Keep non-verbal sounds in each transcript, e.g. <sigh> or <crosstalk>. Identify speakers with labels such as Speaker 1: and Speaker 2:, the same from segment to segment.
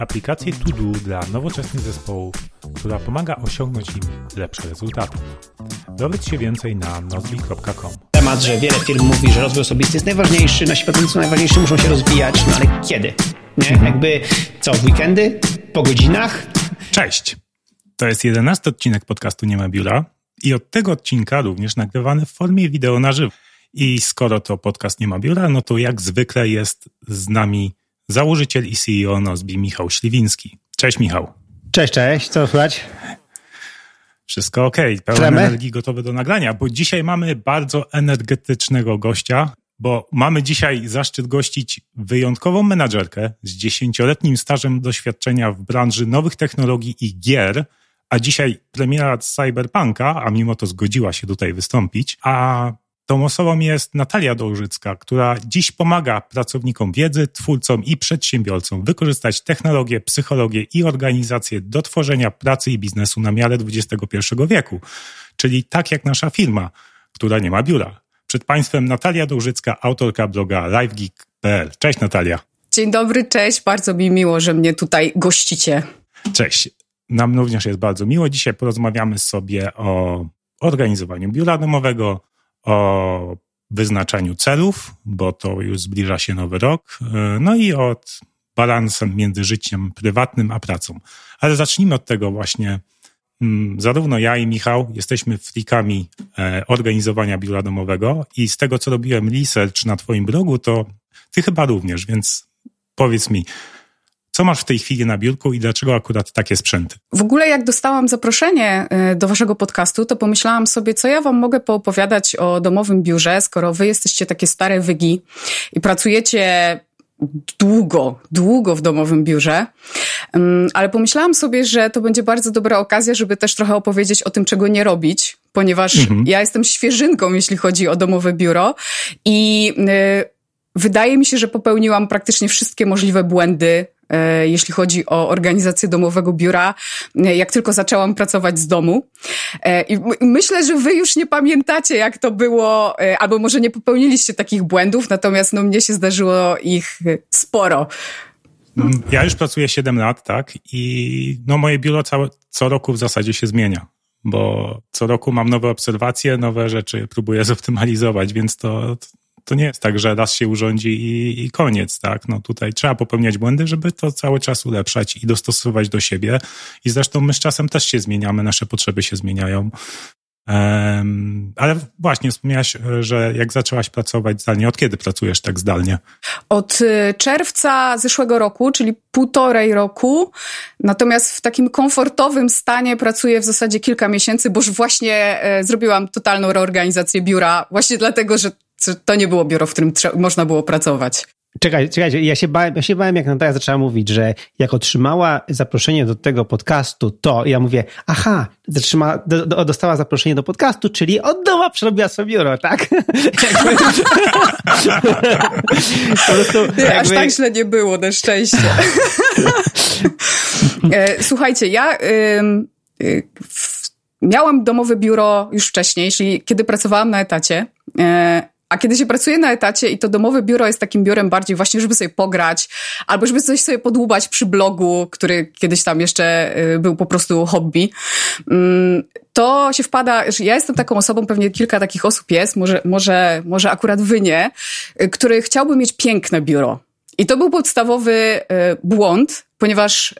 Speaker 1: aplikację to do dla nowoczesnych zespołów, która pomaga osiągnąć im lepsze rezultaty. Dowiedz się więcej na nozbe.com.
Speaker 2: Temat, że wiele firm mówi, że rozwój osobisty jest najważniejszy, nasi pracownicy najważniejsi, muszą się rozwijać, no ale kiedy? Nie? Jakby co, w weekendy? Po godzinach?
Speaker 1: Cześć! To jest jedenasty odcinek podcastu Nie ma biura i od tego odcinka również nagrywany w formie wideo na żywo. I skoro to podcast nie ma biura, no to jak zwykle jest z nami założyciel i CEO Nozbi Michał Śliwiński. Cześć Michał.
Speaker 2: Cześć, cześć, co słychać?
Speaker 1: Wszystko ok, pełen Tremy? energii gotowy do nagrania, bo dzisiaj mamy bardzo energetycznego gościa, bo mamy dzisiaj zaszczyt gościć wyjątkową menadżerkę z dziesięcioletnim stażem doświadczenia w branży nowych technologii i gier, a dzisiaj premiera Cyberpunka, a mimo to zgodziła się tutaj wystąpić, a Tą osobą jest Natalia Dołżycka, która dziś pomaga pracownikom wiedzy, twórcom i przedsiębiorcom wykorzystać technologię, psychologię i organizację do tworzenia pracy i biznesu na miarę XXI wieku. Czyli tak jak nasza firma, która nie ma biura. Przed Państwem Natalia Dołżycka, autorka bloga livegeek.pl. Cześć Natalia.
Speaker 3: Dzień dobry, cześć. Bardzo mi miło, że mnie tutaj gościcie.
Speaker 1: Cześć. Nam również jest bardzo miło. Dzisiaj porozmawiamy sobie o organizowaniu biura domowego, o wyznaczaniu celów, bo to już zbliża się nowy rok, e, no i od balansem między życiem prywatnym a pracą. Ale zacznijmy od tego właśnie. Mm, zarówno ja i Michał jesteśmy frikami e, organizowania biura domowego i z tego, co robiłem research na Twoim blogu, to Ty chyba również, więc powiedz mi, co masz w tej chwili na biurku i dlaczego akurat takie sprzęty?
Speaker 3: W ogóle jak dostałam zaproszenie y, do waszego podcastu, to pomyślałam sobie, co ja wam mogę poopowiadać o domowym biurze, skoro wy jesteście takie stare wygi i pracujecie długo, długo w domowym biurze, ale pomyślałam sobie, że to będzie bardzo dobra okazja, żeby też trochę opowiedzieć o tym, czego nie robić, ponieważ mhm. ja jestem świeżynką, jeśli chodzi o domowe biuro i y, wydaje mi się, że popełniłam praktycznie wszystkie możliwe błędy E, jeśli chodzi o organizację domowego biura, e, jak tylko zaczęłam pracować z domu. E, I myślę, że wy już nie pamiętacie, jak to było, albo może nie popełniliście takich błędów, natomiast no, mnie się zdarzyło ich sporo.
Speaker 1: Mm, ja już pracuję 7 lat, tak? I no, moje biuro całe, co roku w zasadzie się zmienia bo co roku mam nowe obserwacje, nowe rzeczy próbuję <laughs> zoptymalizować, więc to, to nie jest tak, że raz się urządzi i, i, koniec, tak? No tutaj trzeba popełniać błędy, żeby to cały czas ulepszać i dostosować do siebie. I zresztą my z czasem też się zmieniamy, nasze potrzeby się zmieniają. Um, ale właśnie wspomniałaś, że jak zaczęłaś pracować zdalnie, od kiedy pracujesz tak zdalnie?
Speaker 3: Od y, czerwca zeszłego roku, czyli półtorej roku. Natomiast w takim komfortowym stanie pracuję w zasadzie kilka miesięcy, bo już właśnie e, zrobiłam totalną reorganizację biura, właśnie dlatego, że to nie było biuro, w którym można było pracować.
Speaker 2: Czekaj, czekajcie, ja się, bałem, ja się bałem, jak Natalia zaczęła mówić, że jak otrzymała zaproszenie do tego podcastu, to ja mówię, aha, zatrzyma, do, do, dostała zaproszenie do podcastu, czyli od domu przerobiła sobie biuro, tak? <laughs> <laughs>
Speaker 3: po prostu, jakby... Aż tak źle nie było, na szczęście. <laughs> E, słuchajcie, ja y, miałam domowe biuro już wcześniej, czyli kiedy pracowałam na etacie. E, a kiedy się pracuje na etacie i to domowe biuro jest takim biurem bardziej właśnie, żeby sobie pograć, albo żeby coś sobie podłubać przy blogu, który kiedyś tam jeszcze y, był po prostu hobby, mm, to się wpada, ja jestem taką osobą, pewnie kilka takich osób jest, może, może, może akurat wy nie, y, który chciałby mieć piękne biuro. I to był podstawowy y, błąd, ponieważ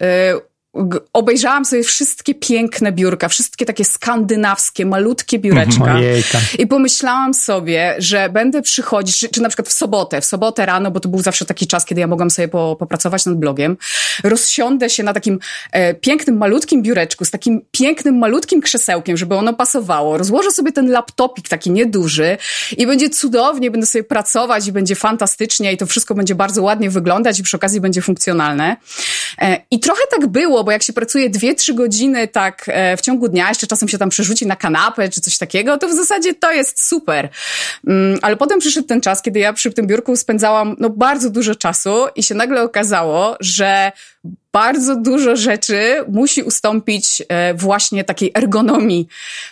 Speaker 3: obejrzałam sobie wszystkie piękne biurka, wszystkie takie skandynawskie, malutkie biureczka. Ojejka. I pomyślałam sobie, że będę przychodzić, czy, czy, na przykład w sobotę, w sobotę rano, bo to był zawsze taki czas, kiedy ja mogłam sobie po, popracować nad blogiem, rozsiądę się na takim e, pięknym, malutkim biureczku, z takim pięknym, malutkim krzesełkiem, żeby ono pasowało. Rozłożę sobie ten laptopik taki nieduży i będzie cudownie, będę sobie pracować i będzie fantastycznie i to wszystko będzie bardzo ładnie wyglądać i przy okazji będzie funkcjonalne. I trochę tak było, bo jak się pracuje dwie, trzy godziny tak w ciągu dnia, jeszcze czasem się tam przerzuci na kanapę czy coś takiego, to w zasadzie to jest super. Mm, ale potem przyszedł ten czas, kiedy ja przy tym biurku spędzałam no, bardzo dużo czasu i się nagle okazało, że bardzo dużo rzeczy musi ustąpić e, właśnie takiej ergonomii,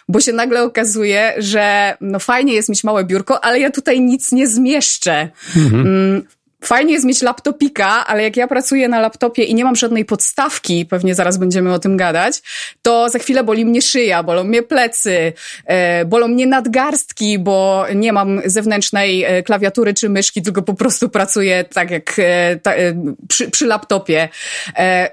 Speaker 3: bo się nagle okazuje, że no fajnie jest mieć małe biurko, ale ja tutaj nic nie zmieszczę. Mhm. Fajnie jest mieć laptopika, ale jak ja pracuję na laptopie i nie mam żadnej podstawki, pewnie zaraz będziemy o tym gadać, to za chwilę boli mnie szyja, bolą mnie plecy, e, bolą mnie nadgarstki, bo nie mam zewnętrznej e, klawiatury czy myszki, tylko po prostu pracuję tak jak e, ta, przy, przy laptopie.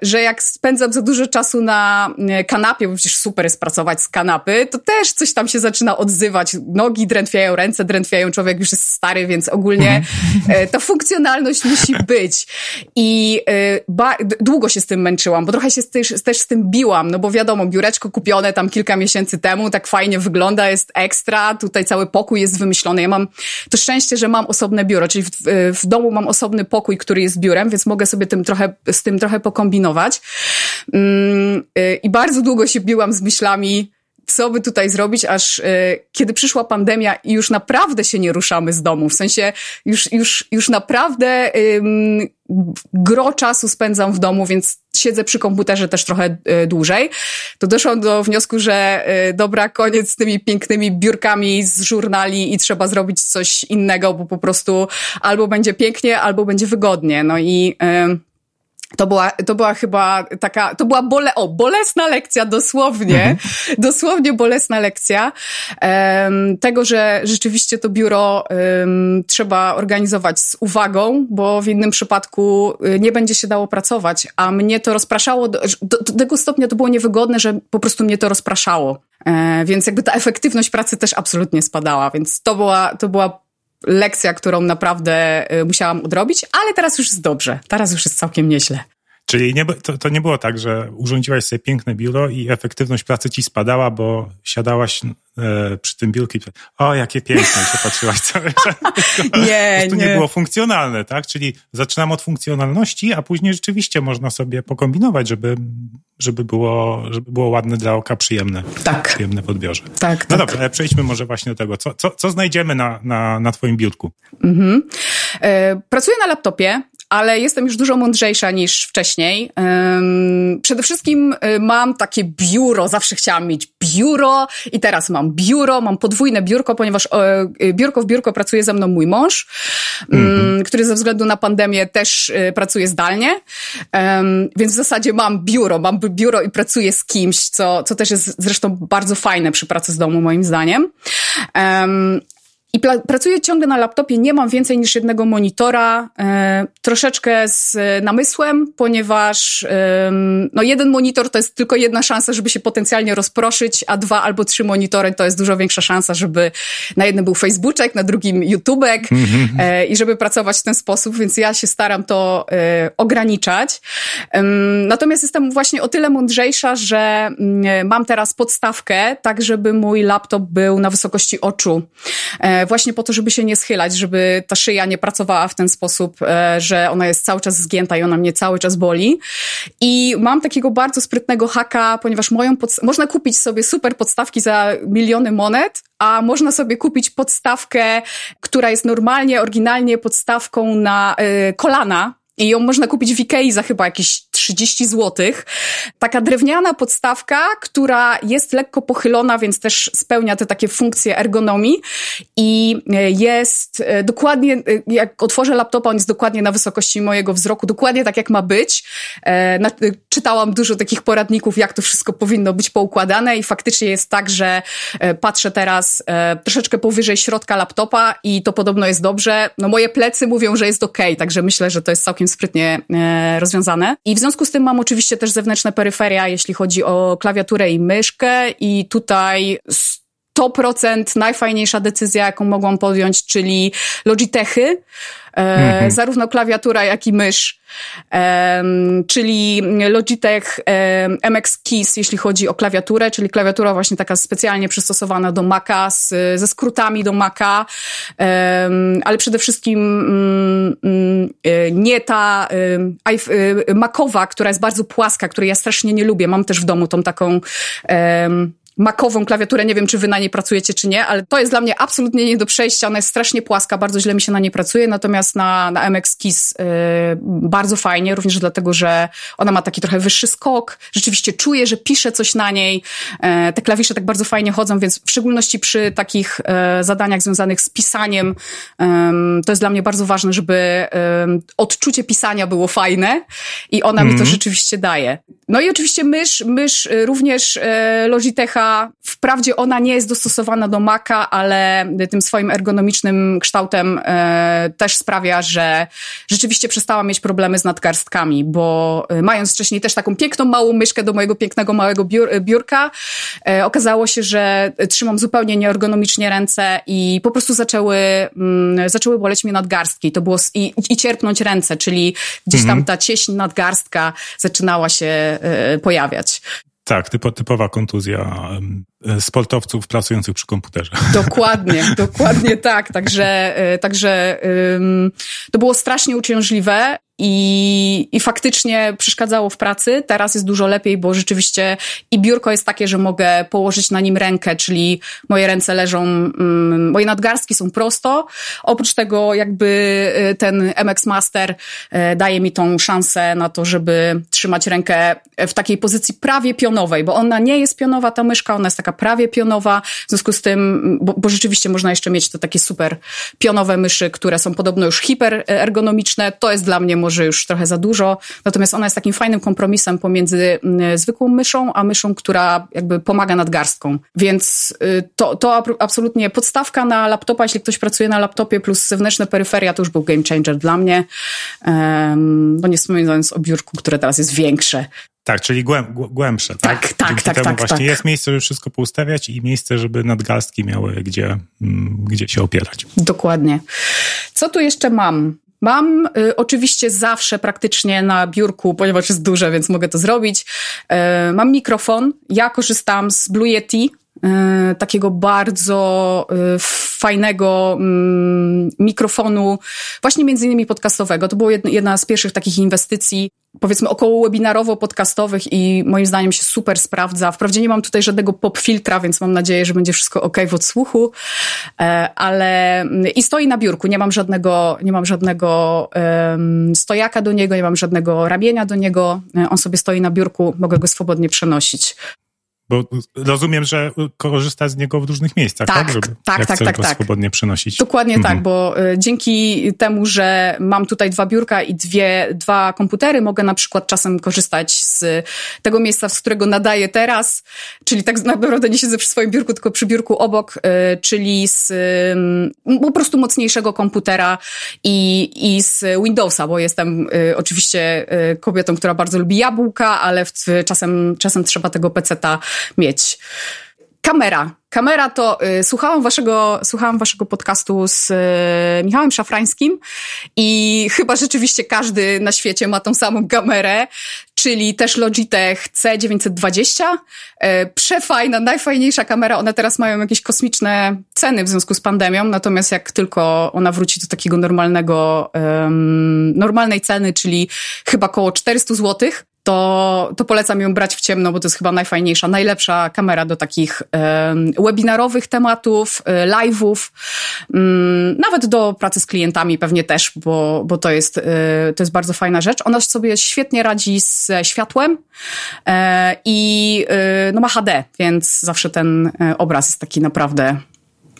Speaker 3: Że jak spędzam za dużo czasu na kanapie, bo przecież super jest pracować z kanapy, to też coś tam się zaczyna odzywać. Nogi drętwiają, ręce drętwiają, człowiek już jest stary, więc ogólnie ta funkcjonalność funkcjonalność musi <laughs> być. I y, długo się z tym męczyłam, bo trochę się też, też z tym biłam, no bo wiadomo, biureczko kupione tam kilka miesięcy temu, tak fajnie wygląda, jest ekstra, tutaj cały pokój jest wymyślony. Ja mam to szczęście, że mam osobne biuro, czyli w, w domu mam osobny pokój, który jest biurem, więc mogę sobie tym trochę, z tym trochę pokombinować. Mm, y, I bardzo długo się biłam z myślami, co by tutaj zrobić, aż y, kiedy przyszła pandemia i już naprawdę się nie ruszamy z domu, w sensie już, już, już naprawdę y, gro czasu spędzam w domu, więc siedzę przy komputerze też trochę y, dłużej, to doszłam do wniosku, że y, dobra, koniec z tymi pięknymi biurkami z żurnali i trzeba zrobić coś innego, bo po prostu albo będzie pięknie, albo będzie wygodnie. No i... Y, to była, to była chyba taka, to była bole, o, bolesna lekcja, dosłownie, mhm. <laughs> dosłownie bolesna lekcja um, tego, że rzeczywiście to biuro um, trzeba organizować z uwagą, bo w innym przypadku y, nie będzie się dało pracować, a mnie to rozpraszało, do, do, do tego stopnia to było niewygodne, że po prostu mnie to rozpraszało. E, więc jakby ta efektywność pracy też absolutnie spadała, więc to była, to była lekcja, którą naprawdę y, musiałam odrobić, ale teraz już jest dobrze. Teraz już jest całkiem nieźle.
Speaker 1: Czyli nie, to, to nie było tak, że urządziłaś sobie piękne biuro i efektywność pracy ci spadała, bo siadałaś e, przy tym biurku i o, jakie piękne, się patrzyłaś <laughs> cały czas. <laughs>
Speaker 3: nie,
Speaker 1: nie. nie było funkcjonalne, tak? Czyli zaczynam od funkcjonalności, a później rzeczywiście można sobie pokombinować, żeby, żeby, było, żeby było ładne dla oka, przyjemne.
Speaker 3: Tak.
Speaker 1: Przyjemne w odbiorze.
Speaker 3: Tak,
Speaker 1: No
Speaker 3: tak.
Speaker 1: dobrze, przejdźmy może właśnie do tego. Co, co, co znajdziemy na, na, na twoim biurku?
Speaker 3: Mhm. E, pracuję na laptopie ale jestem już dużo mądrzejsza niż wcześniej. Przede wszystkim y, mam takie biuro, zawsze chciałam mieć biuro i teraz mam biuro, mam podwójne biurko, ponieważ y, biurko w biurko pracuje ze mną mój mąż, mm-hmm. który ze względu na pandemię też y, pracuje zdalnie, więc w zasadzie mam biuro, mam biuro i pracuję z kimś, co, co też jest zresztą bardzo fajne przy pracy z domu moim zdaniem. I pracuję ciągle na laptopie, nie mam więcej niż jednego monitora, e, troszeczkę z namysłem, ponieważ e, no jeden monitor to jest tylko jedna szansa, żeby się potencjalnie rozproszyć, a dwa albo trzy monitory to jest dużo większa szansa, żeby na jednym był Facebooczek, na drugim YouTubek e, i żeby pracować w ten sposób, więc ja się staram to e, ograniczać. natomiast jestem właśnie o tyle mądrzejsza, że mm, mam teraz podstawkę, tak żeby mój laptop był na wysokości oczu e, właśnie po to, żeby się nie schylać, żeby ta szyja nie pracowała w ten sposób, e, że ona jest cały czas zgięta i ona mnie cały czas boli. I mam takiego bardzo sprytnego haka, ponieważ moją można kupić sobie super podstawki za miliony monet, a można sobie kupić podstawkę, która jest normalnie, oryginalnie podstawką na y, kolana, i ją można kupić w Ikei za chyba jakieś 30 zł. Taka drewniana podstawka, która jest lekko pochylona, więc też spełnia te takie funkcje ergonomii i e, jest e, dokładnie, e, jak otworzę laptopa, on jest dokładnie na wysokości mojego wzroku, dokładnie tak jak ma być. Czytałam dużo takich poradników, jak to wszystko powinno być poukładane i faktycznie jest tak, że patrzę teraz troszeczkę powyżej środka laptopa i to podobno jest dobrze. No moje plecy mówią, że jest ok, także myślę, że to jest całkiem sprytnie rozwiązane. I w związku z tym mam oczywiście też zewnętrzne peryferia, jeśli chodzi o klawiaturę i myszkę i tutaj 100% najfajniejsza decyzja, jaką mogłam podjąć, czyli Logitechy, mhm. zarówno klawiatura, jak i mysz, czyli Logitech MX Keys, jeśli chodzi o klawiaturę, czyli klawiatura właśnie taka specjalnie przystosowana do Maca, z, ze skrótami do Maca, ale przede wszystkim mm, mm, e, nie ta e, Macowa, która jest bardzo płaska, której ja strasznie nie lubię. Mam też w domu tą taką makową klawiaturę. Nie wiem, czy wy na niej pracujecie, czy nie, ale to jest dla mnie absolutnie nie do przejścia. Ona jest strasznie płaska, bardzo źle mi się na niej pracuje, natomiast na, na MX Keys yy, bardzo fajnie, również dlatego, że ona ma taki trochę wyższy skok. Rzeczywiście czuję, że piszę coś na niej. Yy, te klawisze tak bardzo fajnie chodzą, więc w szczególności przy takich yy, zadaniach związanych z pisaniem, to jest dla mnie bardzo ważne, żeby odczucie pisania było fajne i ona mm. mi to mhm. rzeczywiście daje. No i oczywiście mysz, mysz y, również y, Wprawdzie ona nie jest dostosowana do Maca, ale tym swoim ergonomicznym kształtem e, też sprawia, że rzeczywiście przestałam mieć problemy z nadgarstkami, bo e, mając wcześniej też taką piękną małą myszkę do mojego pięknego małego biur, biurka, e, okazało się, że trzymam zupełnie nieergonomicznie ręce i po prostu zaczęły, mm, zaczęły boleć mnie nadgarstki. To było i, i cierpnąć ręce, czyli gdzieś tam mhm. ta cieśń nadgarstka zaczynała się pojawiać.
Speaker 1: Tak, typo, typowa kontuzja sportowców pracujących przy komputerze. <laughs>
Speaker 3: Dokładnie, dokładnie tak. Także, e, także to było strasznie uciążliwe i, I faktycznie przeszkadzało w pracy. Teraz jest dużo lepiej, bo rzeczywiście i biurko jest takie, że mogę położyć na nim rękę, czyli moje ręce leżą, mm, moje nadgarstki są prosto. Oprócz tego, jakby y, ten MX Master y, daje mi tą szansę na to, żeby trzymać rękę w takiej pozycji prawie pionowej, bo ona nie jest pionowa, ta myszka, ona jest taka prawie pionowa. W związku z tym, bo, bo rzeczywiście można jeszcze mieć te takie super pionowe myszy, które są podobno już hiperergonomiczne. To jest dla mnie może już trochę za dużo, natomiast ona jest takim fajnym kompromisem pomiędzy mm, zwykłą myszą, a myszą, która jakby pomaga nadgarstką. Więc y, to, to absolutnie podstawka na laptopa, jeśli ktoś pracuje na laptopie plus zewnętrzne peryferia, to już był game changer dla mnie. No nie wspominając o biurku, które teraz jest większe.
Speaker 1: Tak, czyli głęb, głębsze, tak?
Speaker 3: Tak, tak, tak,
Speaker 1: tak,
Speaker 3: Właśnie tak.
Speaker 1: jest miejsce, żeby wszystko poustawiać i miejsce, żeby nadgarstki miały gdzie, mm, gdzie się opierać.
Speaker 3: Dokładnie. Co tu jeszcze mam? Mam y, oczywiście zawsze praktycznie na biurku, ponieważ jest duże, więc mogę to zrobić. Y, mam mikrofon. Ja korzystam z Blue Yeti, takiego bardzo y, fajnego mm, mikrofonu, właśnie między innymi podcastowego. To była jedna z pierwszych takich inwestycji powiedzmy około webinarowo-podcastowych i moim zdaniem się super sprawdza. Wprawdzie nie mam tutaj żadnego pop filtra, więc mam nadzieję, że będzie wszystko ok w odsłuchu, e, ale i stoi na biurku, nie mam żadnego, nie mam żadnego stojaka do niego, nie mam żadnego ramienia do niego, e, on sobie stoi na biurku, mogę go swobodnie przenosić.
Speaker 1: Bo rozumiem, że korzysta z niego w różnych miejscach, tak?
Speaker 3: Tak, Żeby, tak, tak, tak, tak.
Speaker 1: swobodnie przenosić.
Speaker 3: Dokładnie tak, mhm. tak, bo y, dzięki temu, że mam tutaj dwa biurka i dwie, dwa komputery, mogę na przykład czasem korzystać z tego miejsca, z którego nadaję teraz, czyli tak naprawdę nie siedzę przy swoim biurku, tylko przy biurku obok, y, czyli z po prostu mocniejszego komputera i, i z Windowsa, bo jestem y, oczywiście kobietą, która bardzo lubi jabłka, ale w, czasem, czasem trzeba tego peceta mieć. Kamera. Kamera to y, słuchałam waszego, słuchałam waszego podcastu z y, Michałem Szafrańskim i chyba rzeczywiście każdy na świecie ma tą samą kamerę, czyli też Logitech C920. Y, przefajna, najfajniejsza kamera. One teraz mają jakieś kosmiczne ceny w związku z pandemią, natomiast jak tylko ona wróci do takiego normalnego, normalnej ceny, czyli chyba około 400 złotych, to, to polecam ją brać w ciemno, bo to jest chyba najfajniejsza, najlepsza kamera do takich webinarowych tematów, e, live'ów, um, nawet do pracy z klientami pewnie też, bo, bo to, jest, e, to jest bardzo fajna rzecz. Ona sobie świetnie radzi z światłem e, i no ma HD, więc zawsze ten obraz jest taki naprawdę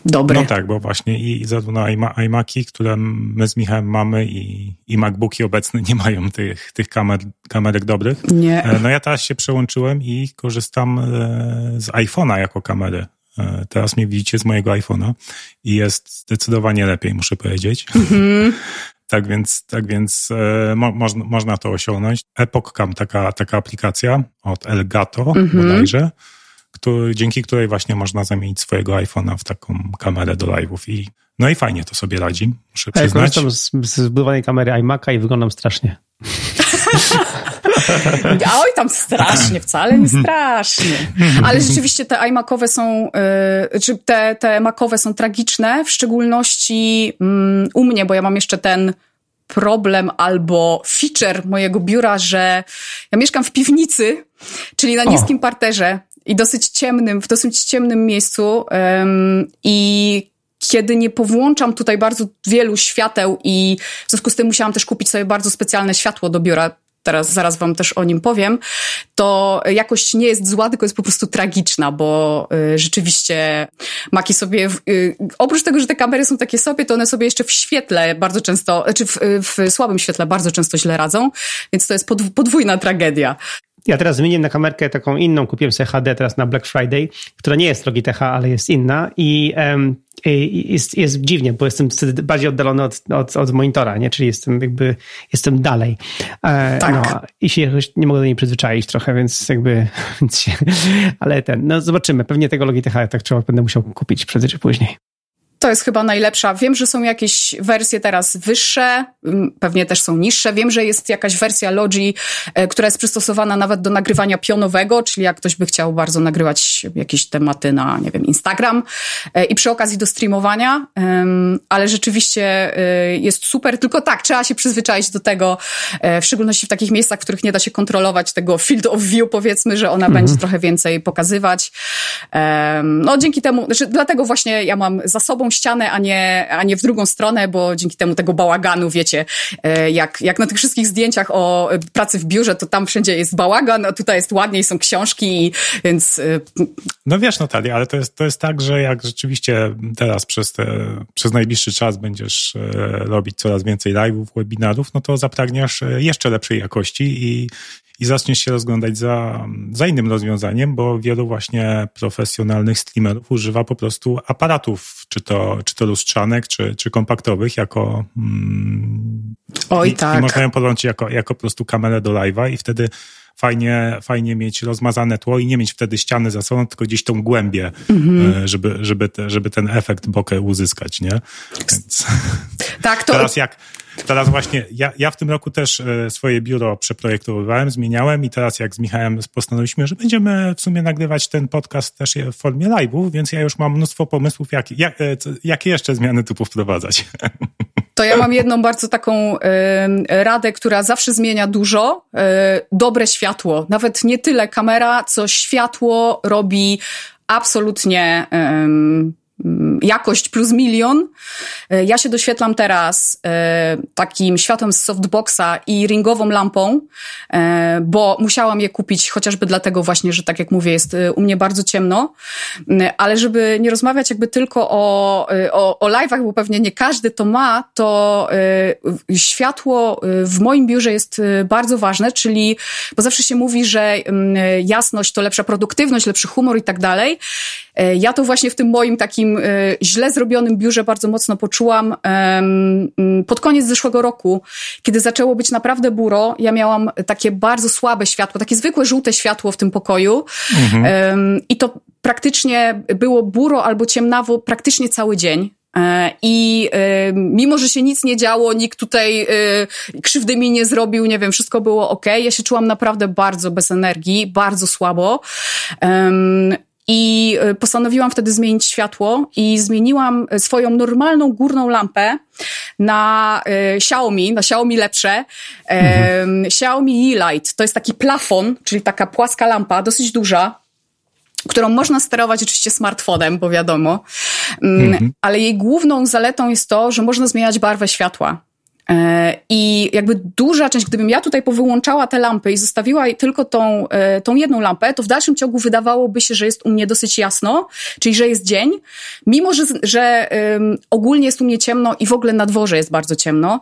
Speaker 3: dobry.
Speaker 1: No tak, bo właśnie i zarówno iMaki, które my z Michałem mamy i, i MacBooki obecne nie mają tych, tych kamer, kamerek dobrych.
Speaker 3: Nie.
Speaker 1: E, no ja teraz się przełączyłem i korzystam e, z iPhone'a jako kamery. E, teraz mnie widzicie z mojego iPhone'a i jest zdecydowanie lepiej, muszę powiedzieć. Mm-hmm. <laughs> Tak więc, tak więc mo, można, można to osiągnąć. Epoch Cam, taka, taka aplikacja od Elgato mm-hmm. bodajże, który, dzięki której właśnie można zamienić swojego iPhone'a w taką kamerę do live'ów i no i fajnie to sobie radzi, muszę przyznać. Ja
Speaker 2: korzystam z, z zbudowanej kamery iMac'a i wyglądam strasznie. <laughs>
Speaker 3: Oj, tam strasznie, wcale nie strasznie. Ale rzeczywiście te iMacowe są, yy, czy te, te Macowe są tragiczne, w szczególności yy, u mnie, bo ja mam jeszcze ten problem albo feature mojego biura, że ja mieszkam w piwnicy, czyli na niskim o. parterze i dosyć ciemnym, w dosyć ciemnym miejscu um, i kiedy nie powłączam tutaj bardzo wielu świateł i w związku z tym musiałam też kupić sobie bardzo specjalne światło do biura, teraz zaraz wam też o nim powiem, to jakość nie jest zła, tylko jest po prostu tragiczna, bo y, rzeczywiście Maki sobie, y, oprócz tego, że te kamery są takie sobie, to one sobie jeszcze w świetle bardzo często, czy znaczy w, w słabym świetle bardzo często źle radzą, więc to jest podwójna tragedia.
Speaker 2: Ja teraz zmieniłem na kamerkę taką inną, kupiłem sobie HD teraz na Black Friday, która nie jest Logitech, ale jest inna i, um, jest, jest dziwnie, bo jestem wtedy bardziej oddalony od, od, od, monitora, nie? czyli jestem jakby, jestem dalej. E, tak. No, I się nie mogę do niej przyzwyczaić trochę, więc jakby, <laughs> więc się, ale ten, no zobaczymy, pewnie tego Logitecha tak trzeba będę musiał kupić prędzej czy później.
Speaker 3: To jest chyba najlepsza. Wiem, że są jakieś wersje teraz wyższe, pewnie też są niższe. Wiem, że jest jakaś wersja Logi, e, która jest przystosowana nawet do nagrywania pionowego, czyli jak ktoś by chciał bardzo nagrywać jakieś tematy na, nie wiem, Instagram e, i przy okazji do streamowania, ale rzeczywiście e, jest super. Tylko tak, trzeba się przyzwyczaić do tego, w szczególności w takich miejscach, w których nie da się kontrolować tego field of view, powiedzmy, że ona mhm. będzie trochę więcej pokazywać. No dzięki temu, znaczy dlatego właśnie ja mam za sobą ścianę, a nie, a nie w drugą stronę, bo dzięki temu tego bałaganu, wiecie, e, jak, jak na tych wszystkich zdjęciach o e, pracy w biurze, to tam wszędzie jest bałagan, a tutaj jest ładniej, są książki, więc... E,
Speaker 1: no wiesz, Natalia, ale to jest, to jest tak, że jak rzeczywiście teraz przez, te, przez najbliższy czas będziesz robić coraz więcej live'ów, webinarów, no to zapragniesz jeszcze lepszej jakości i i zaczniesz się rozglądać za, za innym rozwiązaniem, bo wielu właśnie profesjonalnych streamerów używa po prostu aparatów, czy to, czy to lustrzanek, czy, czy kompaktowych, jako. Mm,
Speaker 3: Oj,
Speaker 1: i,
Speaker 3: tak.
Speaker 1: I można ją podłączyć jako, jako po prostu kamerę do live'a i wtedy fajnie, fajnie mieć rozmazane tło i nie mieć wtedy ściany za sobą, tylko gdzieś tą głębię, mm-hmm. żeby, żeby, te, żeby ten efekt bokeh uzyskać, nie? Więc <laughs>
Speaker 3: tak, to...
Speaker 1: teraz jak Teraz właśnie ja, ja w tym roku też e, swoje biuro przeprojektowywałem, zmieniałem i teraz jak z Michałem postanowiliśmy, że będziemy w sumie nagrywać ten podcast też w formie live'ów, więc ja już mam mnóstwo pomysłów, jak, jak, e, jakie jeszcze zmiany tu wprowadzać. <laughs>
Speaker 3: To ja mam jedną bardzo taką y, radę, która zawsze zmienia dużo. Y, dobre światło. Nawet nie tyle kamera, co światło robi absolutnie y, jakość plus milion. E, ja się doświetlam teraz e, takim światłem z softboxa i ringową lampą, e, bo musiałam je kupić chociażby dlatego właśnie, że tak jak mówię, jest u mnie bardzo ciemno, mm, ale żeby nie rozmawiać jakby tylko o, o, o live'ach, bo pewnie nie każdy to ma, to światło w moim biurze jest bardzo ważne, czyli, bo zawsze się mówi, że mm, jasność to lepsza produktywność, lepszy humor i tak dalej. Ja to właśnie w tym moim takim takim e, źle zrobionym biurze bardzo mocno poczułam pod koniec zeszłego roku, kiedy zaczęło być naprawdę buro. Ja miałam takie bardzo słabe światło, takie zwykłe żółte światło w tym pokoju mhm. i to praktycznie było buro albo ciemnawo praktycznie cały dzień. E, I y, mimo, że się nic nie działo, nikt tutaj krzywdy mi nie zrobił, nie wiem, wszystko było ok. Ja się czułam naprawdę bardzo bez energii, bardzo słabo. I y, postanowiłam wtedy zmienić światło i zmieniłam y, swoją normalną górną lampę na y, Xiaomi, na Xiaomi lepsze. Mhm. Xiaomi E-Light to jest taki plafon, czyli taka płaska lampa, dosyć duża, którą można sterować oczywiście smartfonem, bo wiadomo, mm, mhm. ale jej główną zaletą jest to, że można zmieniać barwę światła. E, I jakby duża część, gdybym ja tutaj powyłączała te lampy i zostawiła tylko tą, e, tą jedną lampę, to w dalszym ciągu wydawałoby się, że jest u mnie dosyć jasno, czyli że jest dzień, mimo że, że um, ogólnie jest u mnie ciemno i w ogóle na dworze jest bardzo ciemno.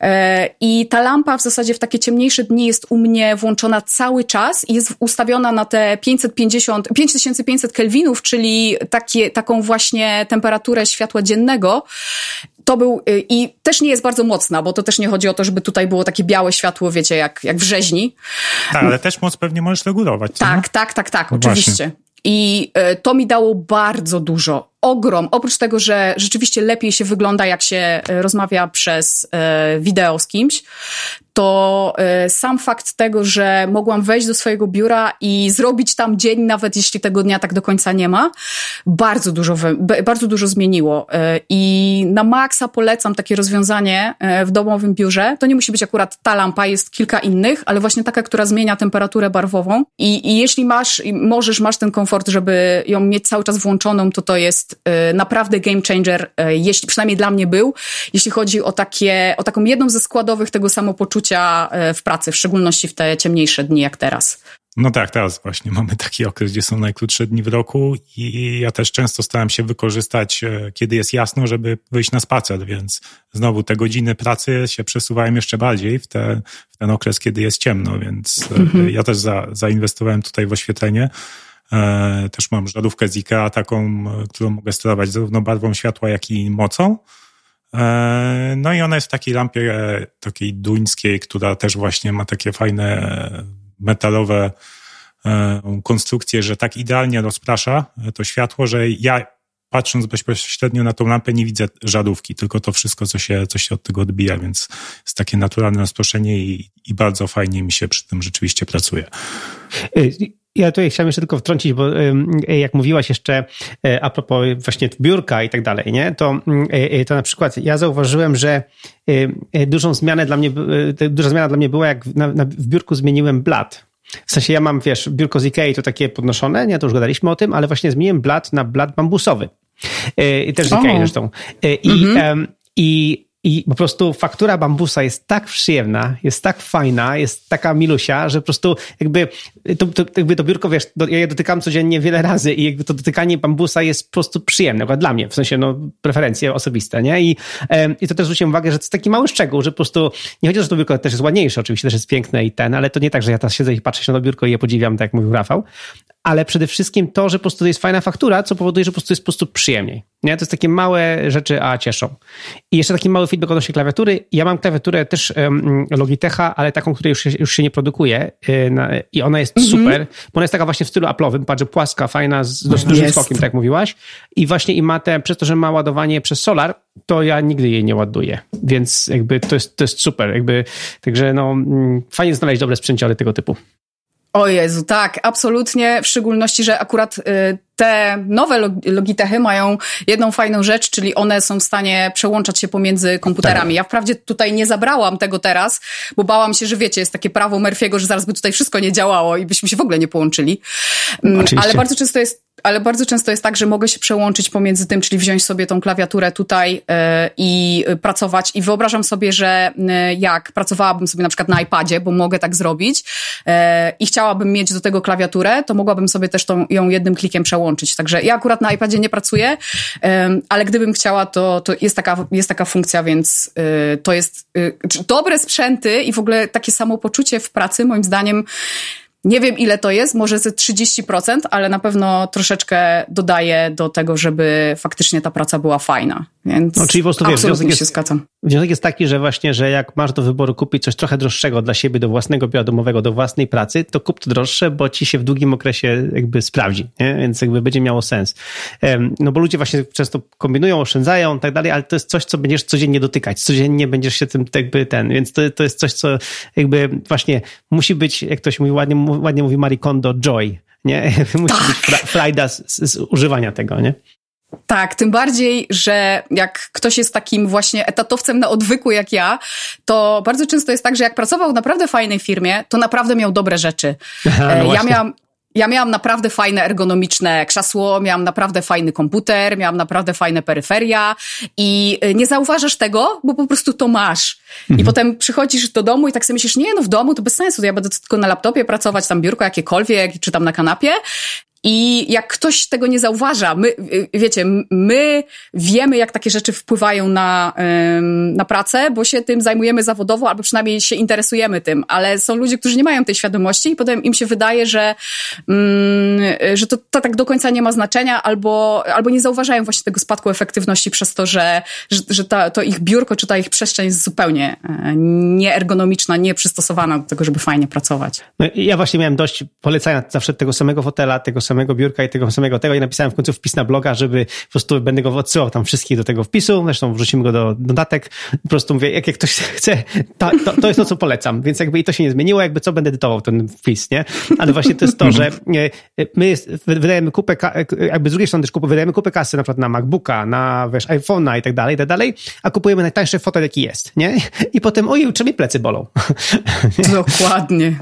Speaker 3: E, I ta lampa w zasadzie w takie ciemniejsze dni jest u mnie włączona cały czas i jest ustawiona na te 550, 5500 kelwinów, czyli takie, taką właśnie temperaturę światła dziennego to był y, i też nie jest bardzo mocna, bo to też nie chodzi o to, żeby tutaj było takie białe światło, wiecie, jak, jak w rzeźni.
Speaker 1: Tak, ale też moc pewnie możesz regulować.
Speaker 3: Tak, tak, tak, tak, no oczywiście. I e, to mi dało bardzo dużo ogrom. Oprócz tego, że rzeczywiście lepiej się wygląda, jak się e, rozmawia przez e, wideo z kimś, to e, sam fakt tego, że mogłam wejść do swojego biura i zrobić tam dzień, nawet jeśli tego dnia tak do końca nie ma, bardzo dużo, bardzo dużo zmieniło. I na maksa polecam takie rozwiązanie w domowym biurze. To nie musi być akurat ta lampa, jest kilka innych, ale właśnie taka, która zmienia temperaturę barwową. I, i jeśli masz, możesz, masz ten komfort, żeby ją mieć cały czas włączoną, to to jest Y, naprawdę game changer, y, jeśli przynajmniej dla mnie był, jeśli chodzi o takie, o taką jedną ze składowych tego samopoczucia y, w pracy, w szczególności w te ciemniejsze dni jak teraz.
Speaker 1: No tak, teraz właśnie mamy taki okres, gdzie są najkrótsze dni w roku i ja też często staram się wykorzystać, kiedy jest jasno, żeby wyjść na spacer, więc znowu te godziny pracy się przesuwają jeszcze bardziej w, te, w ten okres, kiedy jest ciemno, więc mhm. ja też za, zainwestowałem tutaj w oświetlenie. E, też mam żarówkę z IKEA, taką, którą mogę sterować zarówno barwą światła, jak i mocą. E, no i ona jest w takiej lampie e, takiej duńskiej, która też właśnie ma takie fajne metalowe konstrukcje, że tak idealnie rozprasza to światło, że ja patrząc bezpośrednio na tą lampę nie widzę żarówki, tylko to wszystko, co się, co się od tego odbija, więc jest takie naturalne rozproszenie i, i bardzo fajnie mi się przy tym rzeczywiście pracuje.
Speaker 2: Ja tutaj chciałem jeszcze tylko wtrącić, bo jak mówiłaś jeszcze e, a propos właśnie biurka i tak dalej, nie? To, e, e, to na przykład ja zauważyłem, że dużą zmianę dla mnie, duża zmiana dla mnie była, jak na, na, w biurku zmieniłem blat. W sensie ja mam, wiesz, biurko z Ikei to takie podnoszone, nie? To już gadaliśmy o tym, ale właśnie zmieniłem blat na blat bambusowy. I też z Ikei zresztą. I, mhm. i i po prostu faktura bambusa jest tak przyjemna, jest tak fajna, jest taka milusia, że po prostu jakby to, to, jakby to biurko, wiesz, do, ja je dotykam codziennie wiele razy i jakby to dotykanie bambusa jest po prostu przyjemne, dla mnie, w sensie no preferencje osobiste, nie? I, e, i to też zwróciłem uwagę, że to jest taki mały szczegół, że po prostu nie chodzi o to, że to biurko też jest ładniejsze, oczywiście też jest piękne i ten, ale to nie tak, że ja teraz siedzę i patrzę się na to biurko i je podziwiam, tak jak mówił Rafał, ale przede wszystkim to, że po prostu to jest fajna faktura, co powoduje, że po prostu jest po prostu przyjemniej. Nie? To jest takie małe rzeczy, a cieszą. I jeszcze taki mały feedback odnośnie klawiatury. Ja mam klawiaturę też um, Logitecha, ale taką, której już się, już się nie produkuje yy, na, i ona jest mm -hmm. super, bo ona jest taka właśnie w stylu Apple'owym, patrzę, płaska, fajna, z dość dużym jest. skokiem, tak jak mówiłaś. I właśnie i ma te, przez to, że ma ładowanie przez solar, to ja nigdy jej nie ładuję. Więc jakby to jest, to jest super. Jakby, także no, mm, fajnie znaleźć dobre sprzęciory tego typu.
Speaker 3: O Jezu, tak, absolutnie. W szczególności, że akurat y, te nowe Logitechy mają jedną fajną rzecz, czyli one są w stanie przełączać się pomiędzy komputerami. Tak. Ja wprawdzie tutaj nie zabrałam tego teraz, bo bałam się, że wiecie, jest takie prawo Murphy'ego, że zaraz by tutaj wszystko nie działało i byśmy się w ogóle nie połączyli. Mm, Oczywiście. Ale bardzo często jest ale bardzo często jest tak, że mogę się przełączyć pomiędzy tym, czyli wziąć sobie tą klawiaturę tutaj yy, i pracować. I wyobrażam sobie, że yy, jak pracowałabym sobie na przykład na iPadzie, bo mogę tak zrobić i chciałabym mieć do tego klawiaturę, to mogłabym sobie też tą, ją jednym klikiem przełączyć. Także ja akurat na iPadzie nie pracuję, ale gdybym chciała, to, to jest, taka, jest taka funkcja, więc to jest dobre sprzęty i w ogóle takie samopoczucie w pracy, moim zdaniem, nie wiem ile to jest, może ze 30%, ale na pewno troszeczkę dodaje do tego, żeby faktycznie ta praca była fajna. Więc no, czyli po prostu, wiesz, wniosek, jest,
Speaker 2: wniosek jest taki, że właśnie, że jak masz do wyboru kupić coś trochę droższego dla siebie, do własnego biura domowego, do własnej pracy, to kup to droższe, bo ci się w długim okresie jakby sprawdzi, nie? więc jakby będzie miało sens. No bo ludzie właśnie często kombinują, oszczędzają i tak dalej, ale to jest coś, co będziesz codziennie dotykać, codziennie będziesz się tym jakby ten, więc to, to jest coś, co jakby właśnie musi być, jak ktoś mówi ładnie, ładnie mówi Marie Kondo, joy, nie? <laughs> Musi tak. być frajda z, z, używania tego, nie?
Speaker 3: Tak, tym bardziej, że jak ktoś jest takim właśnie etatowcem na odwyku jak ja, to bardzo często jest tak, że jak pracował w naprawdę fajnej firmie, to naprawdę miał dobre rzeczy. Aha, no ja miałam, ja miałam naprawdę fajne ergonomiczne krzesło, miałam naprawdę fajny komputer, miałam naprawdę fajne peryferia i y, nie zauważasz tego, bo po prostu to masz. Mhm. I potem przychodzisz do domu i tak sobie myślisz, nie no w domu to bez sensu, ja będę tylko na laptopie pracować, tam biurko jakiekolwiek, czy tam na kanapie i jak ktoś tego nie zauważa, my, wiecie, my wiemy, jak takie rzeczy wpływają na, na pracę, bo się tym zajmujemy zawodowo, albo przynajmniej się interesujemy tym, ale są ludzie, którzy nie mają tej świadomości i potem im się wydaje, że, mm, że to, to tak do końca nie ma znaczenia, albo, albo nie zauważają właśnie tego spadku efektywności przez to, że, że, że ta, to ich biurko czy ta ich przestrzeń jest zupełnie e, nieergonomiczna, nieprzystosowana do tego, żeby fajnie pracować.
Speaker 2: No, ja właśnie miałem dość polecania zawsze tego samego fotela, tego samego biurka i tego samego tego i napisałem w końcu wpis na bloga, żeby po prostu będę go odsyłał tam wszystkich do tego wpisu, zresztą wrzucimy go do dodatek. Po prostu mówię, jak, jak ktoś chce, to, to, to, jest to, co polecam, więc jakby i to się nie zmieniło, jakby co będę edytował ten wpis, nie? Ale właśnie to jest to, że my jest, wydajemy kupę, jakby z drugiej strony też kupę, wydajemy kupę kasy na przykład na MacBooka, na wiesz, iPhone'a i tak dalej, i tak dalej, a kupujemy najtańszy fotel, jaki jest, nie? I potem, ojej, czy mi plecy bolą. <laughs>
Speaker 3: Dokładnie.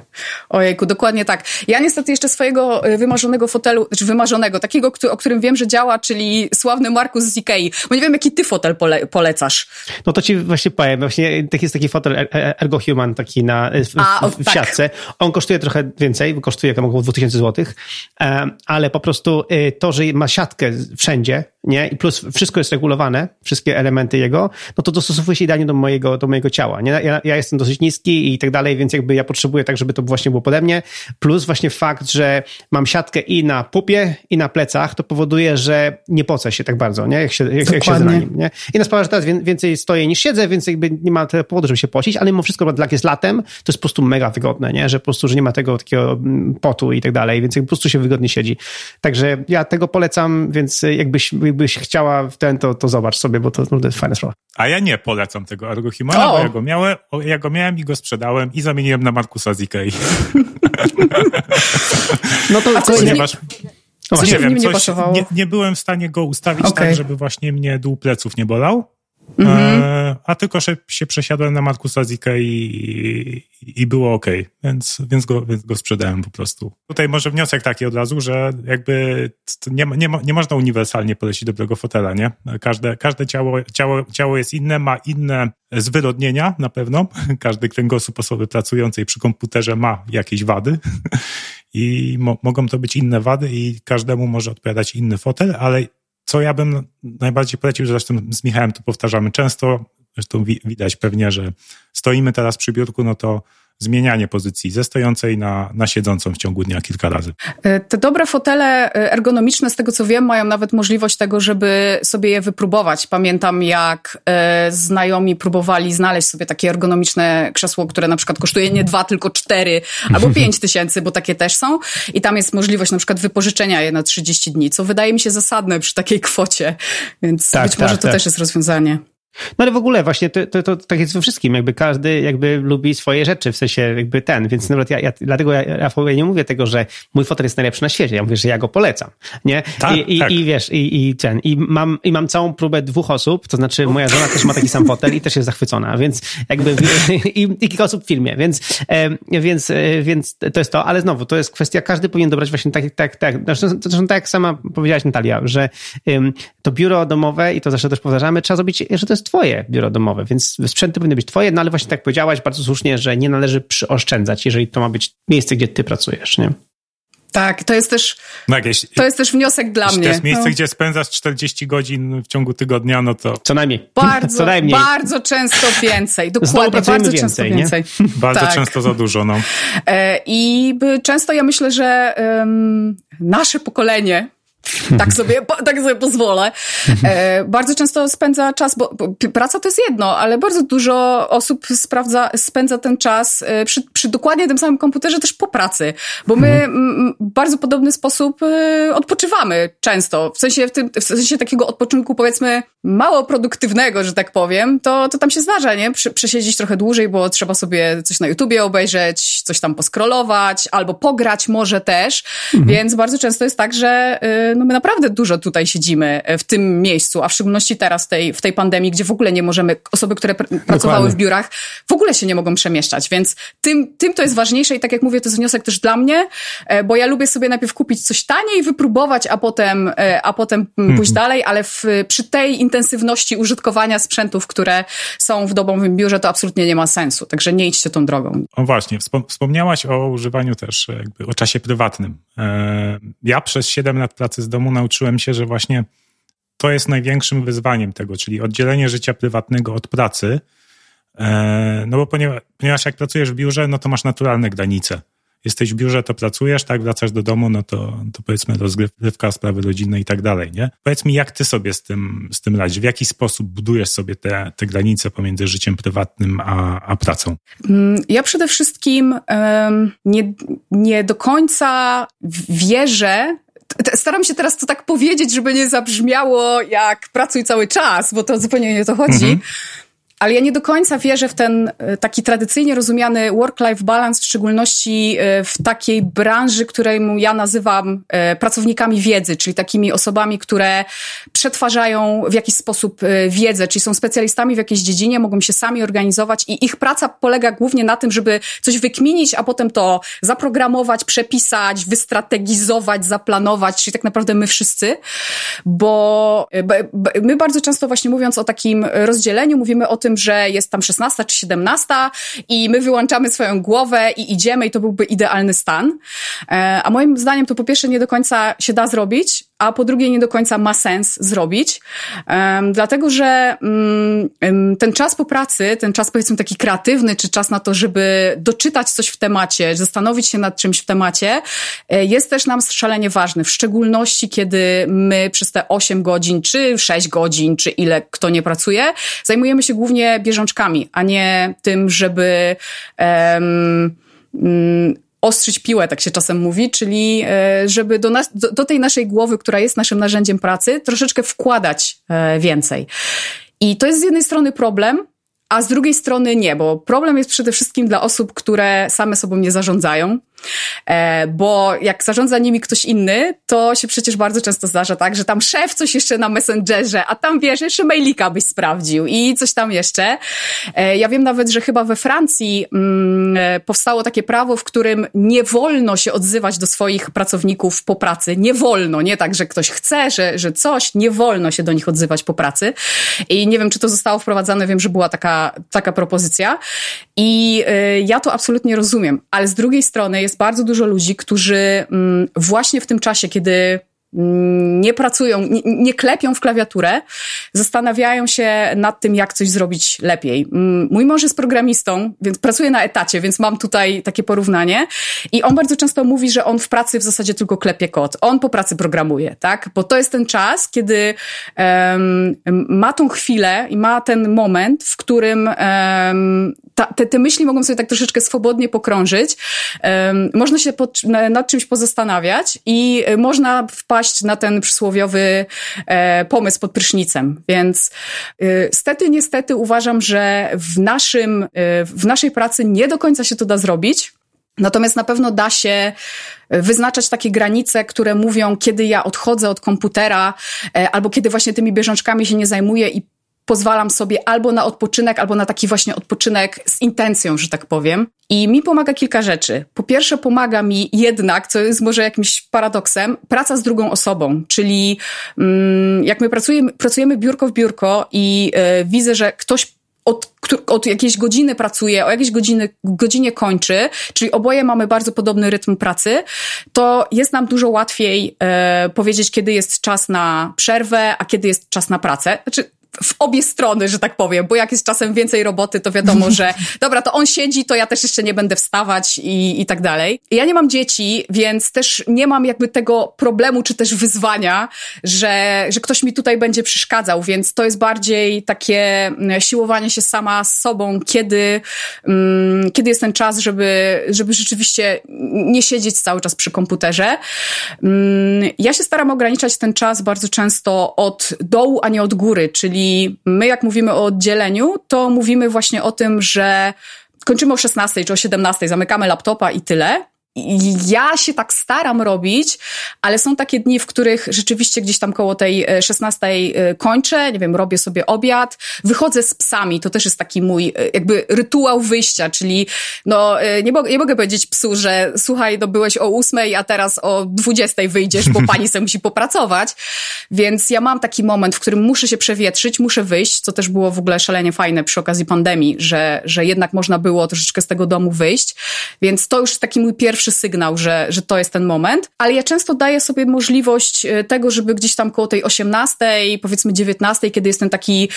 Speaker 3: Ojejku, dokładnie tak. Ja niestety jeszcze swojego y, wymarzonego fotelu, czy znaczy wymarzonego, takiego, o którym wiem, że działa, czyli sławny Markus z Ikei, bo nie wiem, jaki ty fotel pole, polecasz.
Speaker 2: No to ci właśnie powiem, właśnie tak jest taki fotel e, e, Ergo Human taki na, w, A, w, w tak. siatce. On kosztuje trochę więcej, kosztuje około 2000 zł, ale po prostu y, to, że ma siatkę wszędzie, nie? I plus wszystko jest regulowane, wszystkie elementy jego, no to dostosowuje się idealnie do mojego, do mojego ciała, nie? Ja, ja jestem dosyć niski i tak dalej, więc jakby ja potrzebuję tak, żeby to właśnie było pode mnie, plus właśnie fakt, że mam siatkę i na pupie, i na plecach, to powoduje, że nie pocę się tak bardzo, nie? Jak się, jak, jak siedzę na nim, nie? I na sprawę, że teraz więcej stoję niż siedzę, więc jakby nie ma powodu, żeby się pocić, ale mimo wszystko, jak jest latem, to jest po prostu mega wygodne, nie? Że po prostu, że nie ma tego takiego mm, potu i tak dalej, więc po prostu się wygodnie siedzi. Także ja tego polecam, więc jakbyś, jakbyś chciała w ten, to, to zobacz sobie, bo to naprawdę jest fajna sprawa.
Speaker 1: A ja nie polecam tego Argohimana, bo ja go, miałem, ja go miałem i go sprzedałem i zamieniłem na Markusa z Ikei. <laughs>
Speaker 3: no to, to ponieważ...
Speaker 1: No nie wiem, coś, nie, nie, byłem w stanie go ustawić okay. tak, żeby właśnie mnie dół pleców nie bolał. Mhm. E, a tylko że się przesiadłem na Markusa Zika i, i, i było ok, więc, więc, go, więc go sprzedałem po prostu. Tutaj może wniosek taki od razu, że jakby nie, nie, nie można uniwersalnie polecić dobrego fotela, nie? Każde, każde ciało, ciało, ciało jest inne, ma inne zwyrodnienia na pewno. <laughs> Każdy kręgosłup osoby pracującej przy komputerze ma jakieś wady <laughs> i mo mogą to być inne wady i każdemu może odpowiadać inny fotel, ale co ja bym najbardziej polecił, zresztą z Michałem to powtarzamy często, zresztą widać pewnie, że stoimy teraz przy biurku, no to zmienianie pozycji ze stojącej na, na siedzącą w ciągu dnia kilka razy.
Speaker 3: E, te dobre fotele e, ergonomiczne, z tego co wiem, mają nawet możliwość tego, żeby sobie je wypróbować. Pamiętam, jak e, znajomi próbowali znaleźć sobie takie ergonomiczne krzesło, które na przykład kosztuje nie dwa, tylko cztery albo <laughs> pięć tysięcy, bo takie też są. I tam jest możliwość na przykład wypożyczenia je na 30 dni, co wydaje mi się zasadne przy takiej kwocie. Więc tak, być może tak, to tak. też jest rozwiązanie.
Speaker 2: No ale w ogóle właśnie to, to, to tak jest we wszystkim, jakby każdy jakby lubi swoje rzeczy, w sensie jakby ten, więc nawet ja, ja dlatego ja, Rafał, ja nie mówię tego, że mój fotel jest najlepszy na świecie, ja mówię, że ja go polecam, nie? Tak, I, i, tak. i wiesz, i, i ten, i mam, i mam całą próbę dwóch osób, to znaczy moja żona też ma taki sam fotel i też jest zachwycona, więc jakby i, i kilka osób w filmie, więc, więc, e, więc to jest to, ale znowu, to jest kwestia, każdy powinien dobrać właśnie tak, tak, tak, zresztą, zresztą tak jak sama powiedziałaś Natalia, że to biuro domowe i to zawsze też powtarzamy, trzeba zrobić, że to jest twoje biuro domowe, więc sprzęty powinny być twoje, no ale właśnie tak powiedziałaś bardzo słusznie, że nie należy przyoszczędzać, jeżeli to ma być miejsce, gdzie ty pracujesz, nie?
Speaker 3: Tak, to jest też, no jakieś, to jest też wniosek dla mnie. To
Speaker 1: jest miejsce, no. gdzie spędzasz 40 godzin w ciągu tygodnia, no to...
Speaker 2: Co najmniej.
Speaker 3: Bardzo, <laughs>
Speaker 2: Co najmniej.
Speaker 3: bardzo często więcej. Dokładnie, bardzo więcej, często więcej. <laughs>
Speaker 1: bardzo tak. często za dużo, no.
Speaker 3: E, I często ja myślę, że um, nasze pokolenie, tak sobie, tak sobie pozwolę. E, bardzo często spędza czas, bo, praca to jest jedno, ale bardzo dużo osób sprawdza, spędza ten czas e, przy, przy dokładnie tym samym komputerze też po pracy, bo my mhm. w bardzo podobny sposób e, odpoczywamy często. W sensie, w, tym, w sensie takiego odpoczynku powiedzmy mało produktywnego, że tak powiem, to, to tam się zdarza, nie? Przesiedzieć trochę dłużej, bo trzeba sobie coś na YouTubie obejrzeć, coś tam poskrolować, albo pograć może też, mhm. więc bardzo często jest tak, że y, no my naprawdę dużo tutaj siedzimy e, w tym miejscu, a w szczególności teraz w tej, w tej pandemii, gdzie w ogóle nie możemy, osoby, które pr pracowały w biurach, w ogóle się nie mogą przemieszczać, więc tym, tym to jest ważniejsze i tak jak mówię, to jest wniosek też dla mnie, e, bo ja lubię sobie najpierw kupić coś taniej, wypróbować, a potem, e, a potem mhm. pójść dalej, ale w, przy tej intensywności użytkowania sprzętów, które są w domowym biurze, to absolutnie nie ma sensu, także nie idźcie tą drogą.
Speaker 1: O właśnie, wspomniałaś o używaniu też jakby o czasie prywatnym. Ja przez 7 lat pracy z domu nauczyłem się, że właśnie to jest największym wyzwaniem tego, czyli oddzielenie życia prywatnego od pracy. E, no bo ponieważ, ponieważ jak pracujesz w biurze, no to masz naturalne granice. Jesteś w biurze, to pracujesz, tak, wracasz do domu, no to, to powiedzmy rozgrywka, sprawy rodzinne i tak dalej, nie? Powiedz mi, jak ty sobie z tym, z tym radzisz? W jaki sposób budujesz sobie te, te granice pomiędzy życiem prywatnym a, a pracą?
Speaker 3: Mm, ja przede wszystkim um, nie, nie do końca wierzę staram się teraz to tak powiedzieć, żeby nie zabrzmiało jak pracuj cały czas, bo to zupełnie nie o to chodzi. Mhm. Ale ja nie do końca wierzę w ten e, taki tradycyjnie rozumiany work-life balance, w szczególności e, w takiej branży, której ja nazywam e, pracownikami wiedzy, czyli takimi osobami, które przetwarzają w jakiś sposób wiedzę, czyli są specjalistami w jakiejś dziedzinie, mogą się sami organizować i ich praca polega głównie na tym, żeby coś wykminić, a potem to zaprogramować, przepisać, wystrategizować, zaplanować, czyli tak naprawdę my wszyscy, bo my bardzo często właśnie mówiąc o takim rozdzieleniu, mówimy o tym, tym, że jest tam 16 czy 17 i my wyłączamy swoją głowę i idziemy i to byłby idealny stan. E, a moim zdaniem to po pierwsze nie do końca się da zrobić, a po drugie nie do końca ma sens zrobić, um, dlatego że um, ten czas po pracy, ten czas powiedzmy taki kreatywny, czy czas na to, żeby doczytać coś w temacie, zastanowić się nad czymś w temacie, e, jest też nam szalenie ważny, w szczególności kiedy my przez te 8 godzin, czy 6 godzin, czy ile kto nie pracuje, zajmujemy się głównie bieżączkami, a nie tym, żeby um, ostrzyć piłę, tak się czasem mówi, czyli e, żeby do, nas, do, do tej naszej głowy, która jest naszym narzędziem pracy, troszeczkę wkładać e, więcej. I to jest z jednej strony problem, a z drugiej strony nie, bo problem jest przede wszystkim dla osób, które same sobą nie zarządzają, bo jak zarządza nimi ktoś inny, to się przecież bardzo często zdarza tak, że tam szef coś jeszcze na Messengerze, a tam wiesz, jeszcze mailika byś sprawdził i coś tam jeszcze. E, ja wiem nawet, że chyba we Francji mm, e, powstało takie prawo, w którym nie wolno się odzywać do swoich pracowników po pracy. Nie wolno, nie tak, że ktoś chce, że, że coś, nie wolno się do nich odzywać po pracy. I nie wiem, czy to zostało wprowadzane, wiem, że była taka, taka propozycja. I ja to absolutnie rozumiem, ale z drugiej strony jest bardzo dużo ludzi, którzy mm, właśnie w tym czasie, kiedy nie pracują, nie, nie, klepią w klawiaturę, zastanawiają się nad tym, jak coś zrobić lepiej. Mm, mój mąż jest programistą, więc pracuje na etacie, więc mam tutaj takie porównanie. I on bardzo często mówi, że on w pracy w zasadzie tylko klepie kod. On po pracy programuje, tak? Bo to jest ten czas, kiedy um, ma tą chwilę i ma ten moment, w którym um, ta, te, te myśli mogą sobie tak troszeczkę swobodnie pokrążyć. Um, można się pod, nad czymś pozastanawiać i e, można wpaść na ten przysłowiowy e, pomysł pod prysznicem. Więc e, stety, niestety uważam, że w, naszym, e, w naszej pracy nie do końca się to da zrobić. Natomiast na pewno da się wyznaczać takie granice, które mówią, kiedy ja odchodzę od komputera, e, albo kiedy właśnie tymi bieżączkami się nie zajmuję i pozwalam sobie albo na odpoczynek, albo na taki właśnie odpoczynek z intencją, że tak powiem. I mi pomaga kilka rzeczy. Po pierwsze, pomaga mi jednak, co jest może jakimś paradoksem, praca z drugą osobą, czyli mm, jak my pracujemy, pracujemy biurko w biurko i y, widzę, że ktoś od, od jakiejś godziny pracuje, o jakiejś godziny, godzinie kończy, czyli oboje mamy bardzo podobny rytm pracy, to jest nam dużo łatwiej e, powiedzieć, kiedy jest czas na przerwę, a kiedy jest czas na pracę. Znaczy, w obie strony, że tak powiem, bo jak jest czasem więcej roboty, to wiadomo, <laughs> że dobra, to on siedzi, to ja też jeszcze nie będę wstawać i, i tak dalej. Ja nie mam dzieci, więc też nie mam jakby tego problemu, czy też wyzwania, że, że ktoś mi tutaj będzie przeszkadzał, więc to jest bardziej takie mm, siłowanie się sama z sobą, kiedy, um, kiedy jest ten czas, żeby, żeby rzeczywiście nie siedzieć cały czas przy komputerze. Um, ja się staram ograniczać ten czas bardzo często od dołu, a nie od góry, czyli my, jak mówimy o oddzieleniu, to mówimy właśnie o tym, że kończymy o 16 czy o 17, zamykamy laptopa i tyle ja się tak staram robić, ale są takie dni, w których rzeczywiście gdzieś tam koło tej 16 e, e, kończę, nie wiem, robię sobie obiad, wychodzę z psami, to też jest taki mój e, jakby rytuał wyjścia, czyli no nie, mogę, nie mogę powiedzieć psu, że słuchaj, no byłeś o 8, a teraz o 20 wyjdziesz, bo pani <laughs> se musi popracować, więc ja mam taki moment, w którym muszę się przewietrzyć, muszę wyjść, co też było w ogóle szalenie fajne przy okazji pandemii, że, że jednak można było troszeczkę z tego domu wyjść, więc to już jest taki mój pierwszy pierwszy sygnał, że, że to jest ten moment, ale ja często daję sobie możliwość e, tego, żeby gdzieś tam koło tej 18, powiedzmy 19, kiedy jest ten taki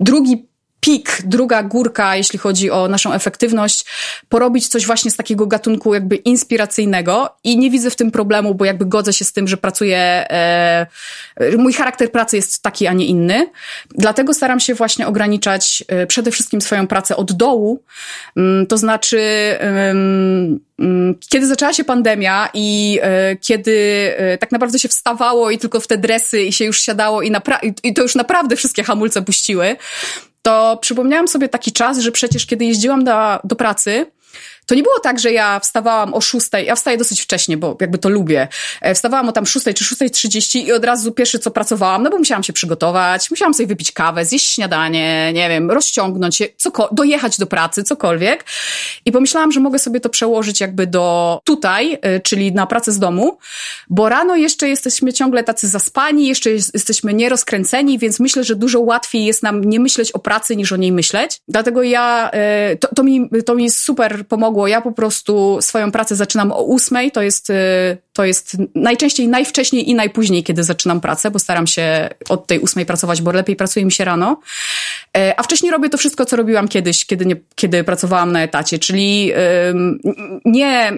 Speaker 3: drugi pik, druga górka, jeśli chodzi o naszą efektywność, porobić coś właśnie z takiego gatunku jakby inspiracyjnego i nie widzę w tym problemu, bo jakby godzę się z tym, że pracuję, e, mój charakter pracy jest taki, a nie inny. Dlatego staram się właśnie ograniczać e, przede wszystkim swoją pracę od dołu, mm, to znaczy mm, kiedy zaczęła się pandemia i e, kiedy e, tak naprawdę się wstawało i tylko w te dresy i się już siadało i, i to już naprawdę wszystkie hamulce puściły, to przypomniałam sobie taki czas, że przecież kiedy jeździłam do, do pracy, to nie było tak, że ja wstawałam o szóstej, ja wstaję dosyć wcześnie, bo jakby to lubię. E, wstawałam o tam szóstej czy szóstej trzydzieści i od razu pierwsze co pracowałam, no bo musiałam się przygotować, musiałam sobie wypić kawę, zjeść śniadanie, nie wiem, rozciągnąć się, dojechać do pracy, cokolwiek. I pomyślałam, że mogę sobie to przełożyć jakby do tutaj, e, czyli na pracę z domu, bo rano jeszcze jesteśmy ciągle tacy zaspani, jeszcze jest, jesteśmy nierozkręceni, więc myślę, że dużo łatwiej jest nam nie myśleć o pracy niż o niej myśleć. Dlatego ja, e, to, to mi, to mi super pomogło pomogło. Ja po prostu swoją pracę zaczynam o ósmej, to jest, y, to jest najczęściej najwcześniej i najpóźniej, kiedy zaczynam pracę, bo staram się od tej ósmej pracować, bo lepiej pracuje mi się rano. E, a wcześniej robię to wszystko, co robiłam kiedyś, kiedy, nie, kiedy pracowałam na etacie, czyli nie,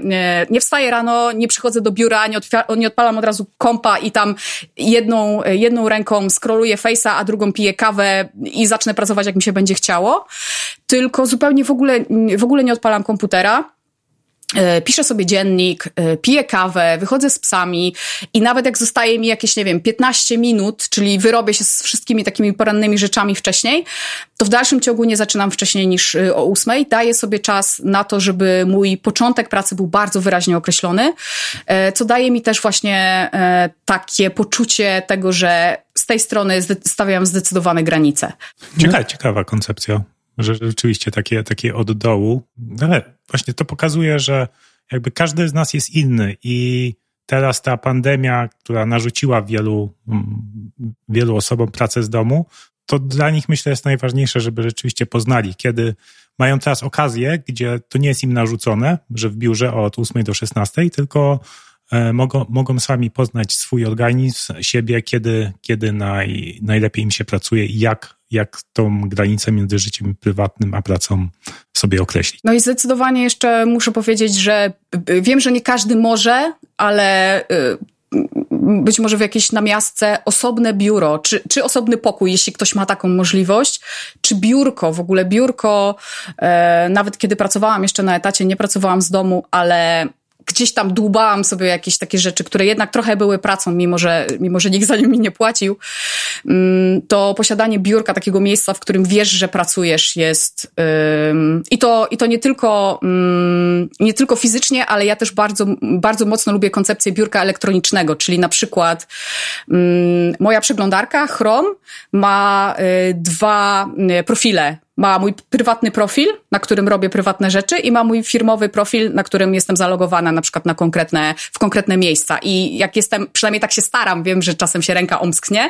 Speaker 3: nie wstaję rano, nie przychodzę do biura, nie, nie odpalam od razu kompa i tam jedną, jedną ręką scrolluję face'a, a drugą piję kawę i zacznę pracować, jak mi się będzie chciało. Tylko zupełnie w ogóle, w ogóle nie odpalam komputera piszę sobie dziennik, e, piję kawę, wychodzę z psami i nawet jak zostaje mi jakieś, nie wiem, 15 minut, czyli wyrobię się z wszystkimi takimi porannymi rzeczami wcześniej, to w dalszym ciągu nie zaczynam wcześniej niż e, o ósmej. Daję sobie czas na to, żeby mój początek pracy był bardzo wyraźnie określony, co daje mi też właśnie takie poczucie tego, że z tej strony stawiam zdecydowane granice.
Speaker 1: Ciekawa koncepcja że rzeczywiście takie, takie od dołu, ale właśnie to pokazuje, że jakby każdy z nas jest inny i teraz ta pandemia, która narzuciła wielu, mm, wielu osobom pracę z domu, to dla nich myślę jest najważniejsze, żeby rzeczywiście poznali, kiedy mają teraz okazję, gdzie to nie jest im narzucone, że w biurze od 8 do 16, tylko e, mogą, mogą sami poznać swój organizm, siebie, kiedy, kiedy naj, najlepiej im się pracuje i jak jak tą granicę między życiem prywatnym a pracą sobie określić.
Speaker 3: No i zdecydowanie jeszcze muszę powiedzieć, że wiem, że nie każdy może, ale y, być może w jakiejś namiastce osobne biuro, czy, czy osobny pokój, jeśli ktoś ma taką możliwość, czy biurko, w ogóle biurko, e, nawet kiedy pracowałam jeszcze na etacie, nie pracowałam z domu, ale gdzieś tam dłubałam sobie jakieś takie rzeczy, które jednak trochę były pracą, mimo że, mimo że nikt za nim mi nie płacił, mm, to posiadanie biurka, takiego miejsca, w którym wiesz, że pracujesz jest i to, i to nie tylko mm, nie tylko fizycznie, ale ja też bardzo, bardzo mocno lubię koncepcję biurka elektronicznego, czyli na przykład mm, moja przeglądarka Chrome ma y, dwa y, profile ma mój prywatny profil, na którym robię prywatne rzeczy i ma mój firmowy profil, na którym jestem zalogowana na przykład na konkretne, w konkretne miejsca. I jak jestem, przynajmniej tak się staram, wiem, że czasem się ręka omsknie,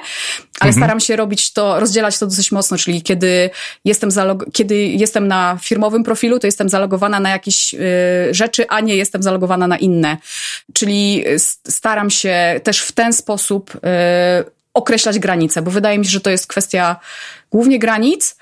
Speaker 3: ale mhm. staram się robić to, rozdzielać to dosyć mocno, czyli kiedy jestem, zalog- kiedy jestem na firmowym profilu, to jestem zalogowana na jakieś y, rzeczy, a nie jestem zalogowana na inne. Czyli staram się też w ten sposób y, określać granice, bo wydaje mi się, że to jest kwestia głównie granic,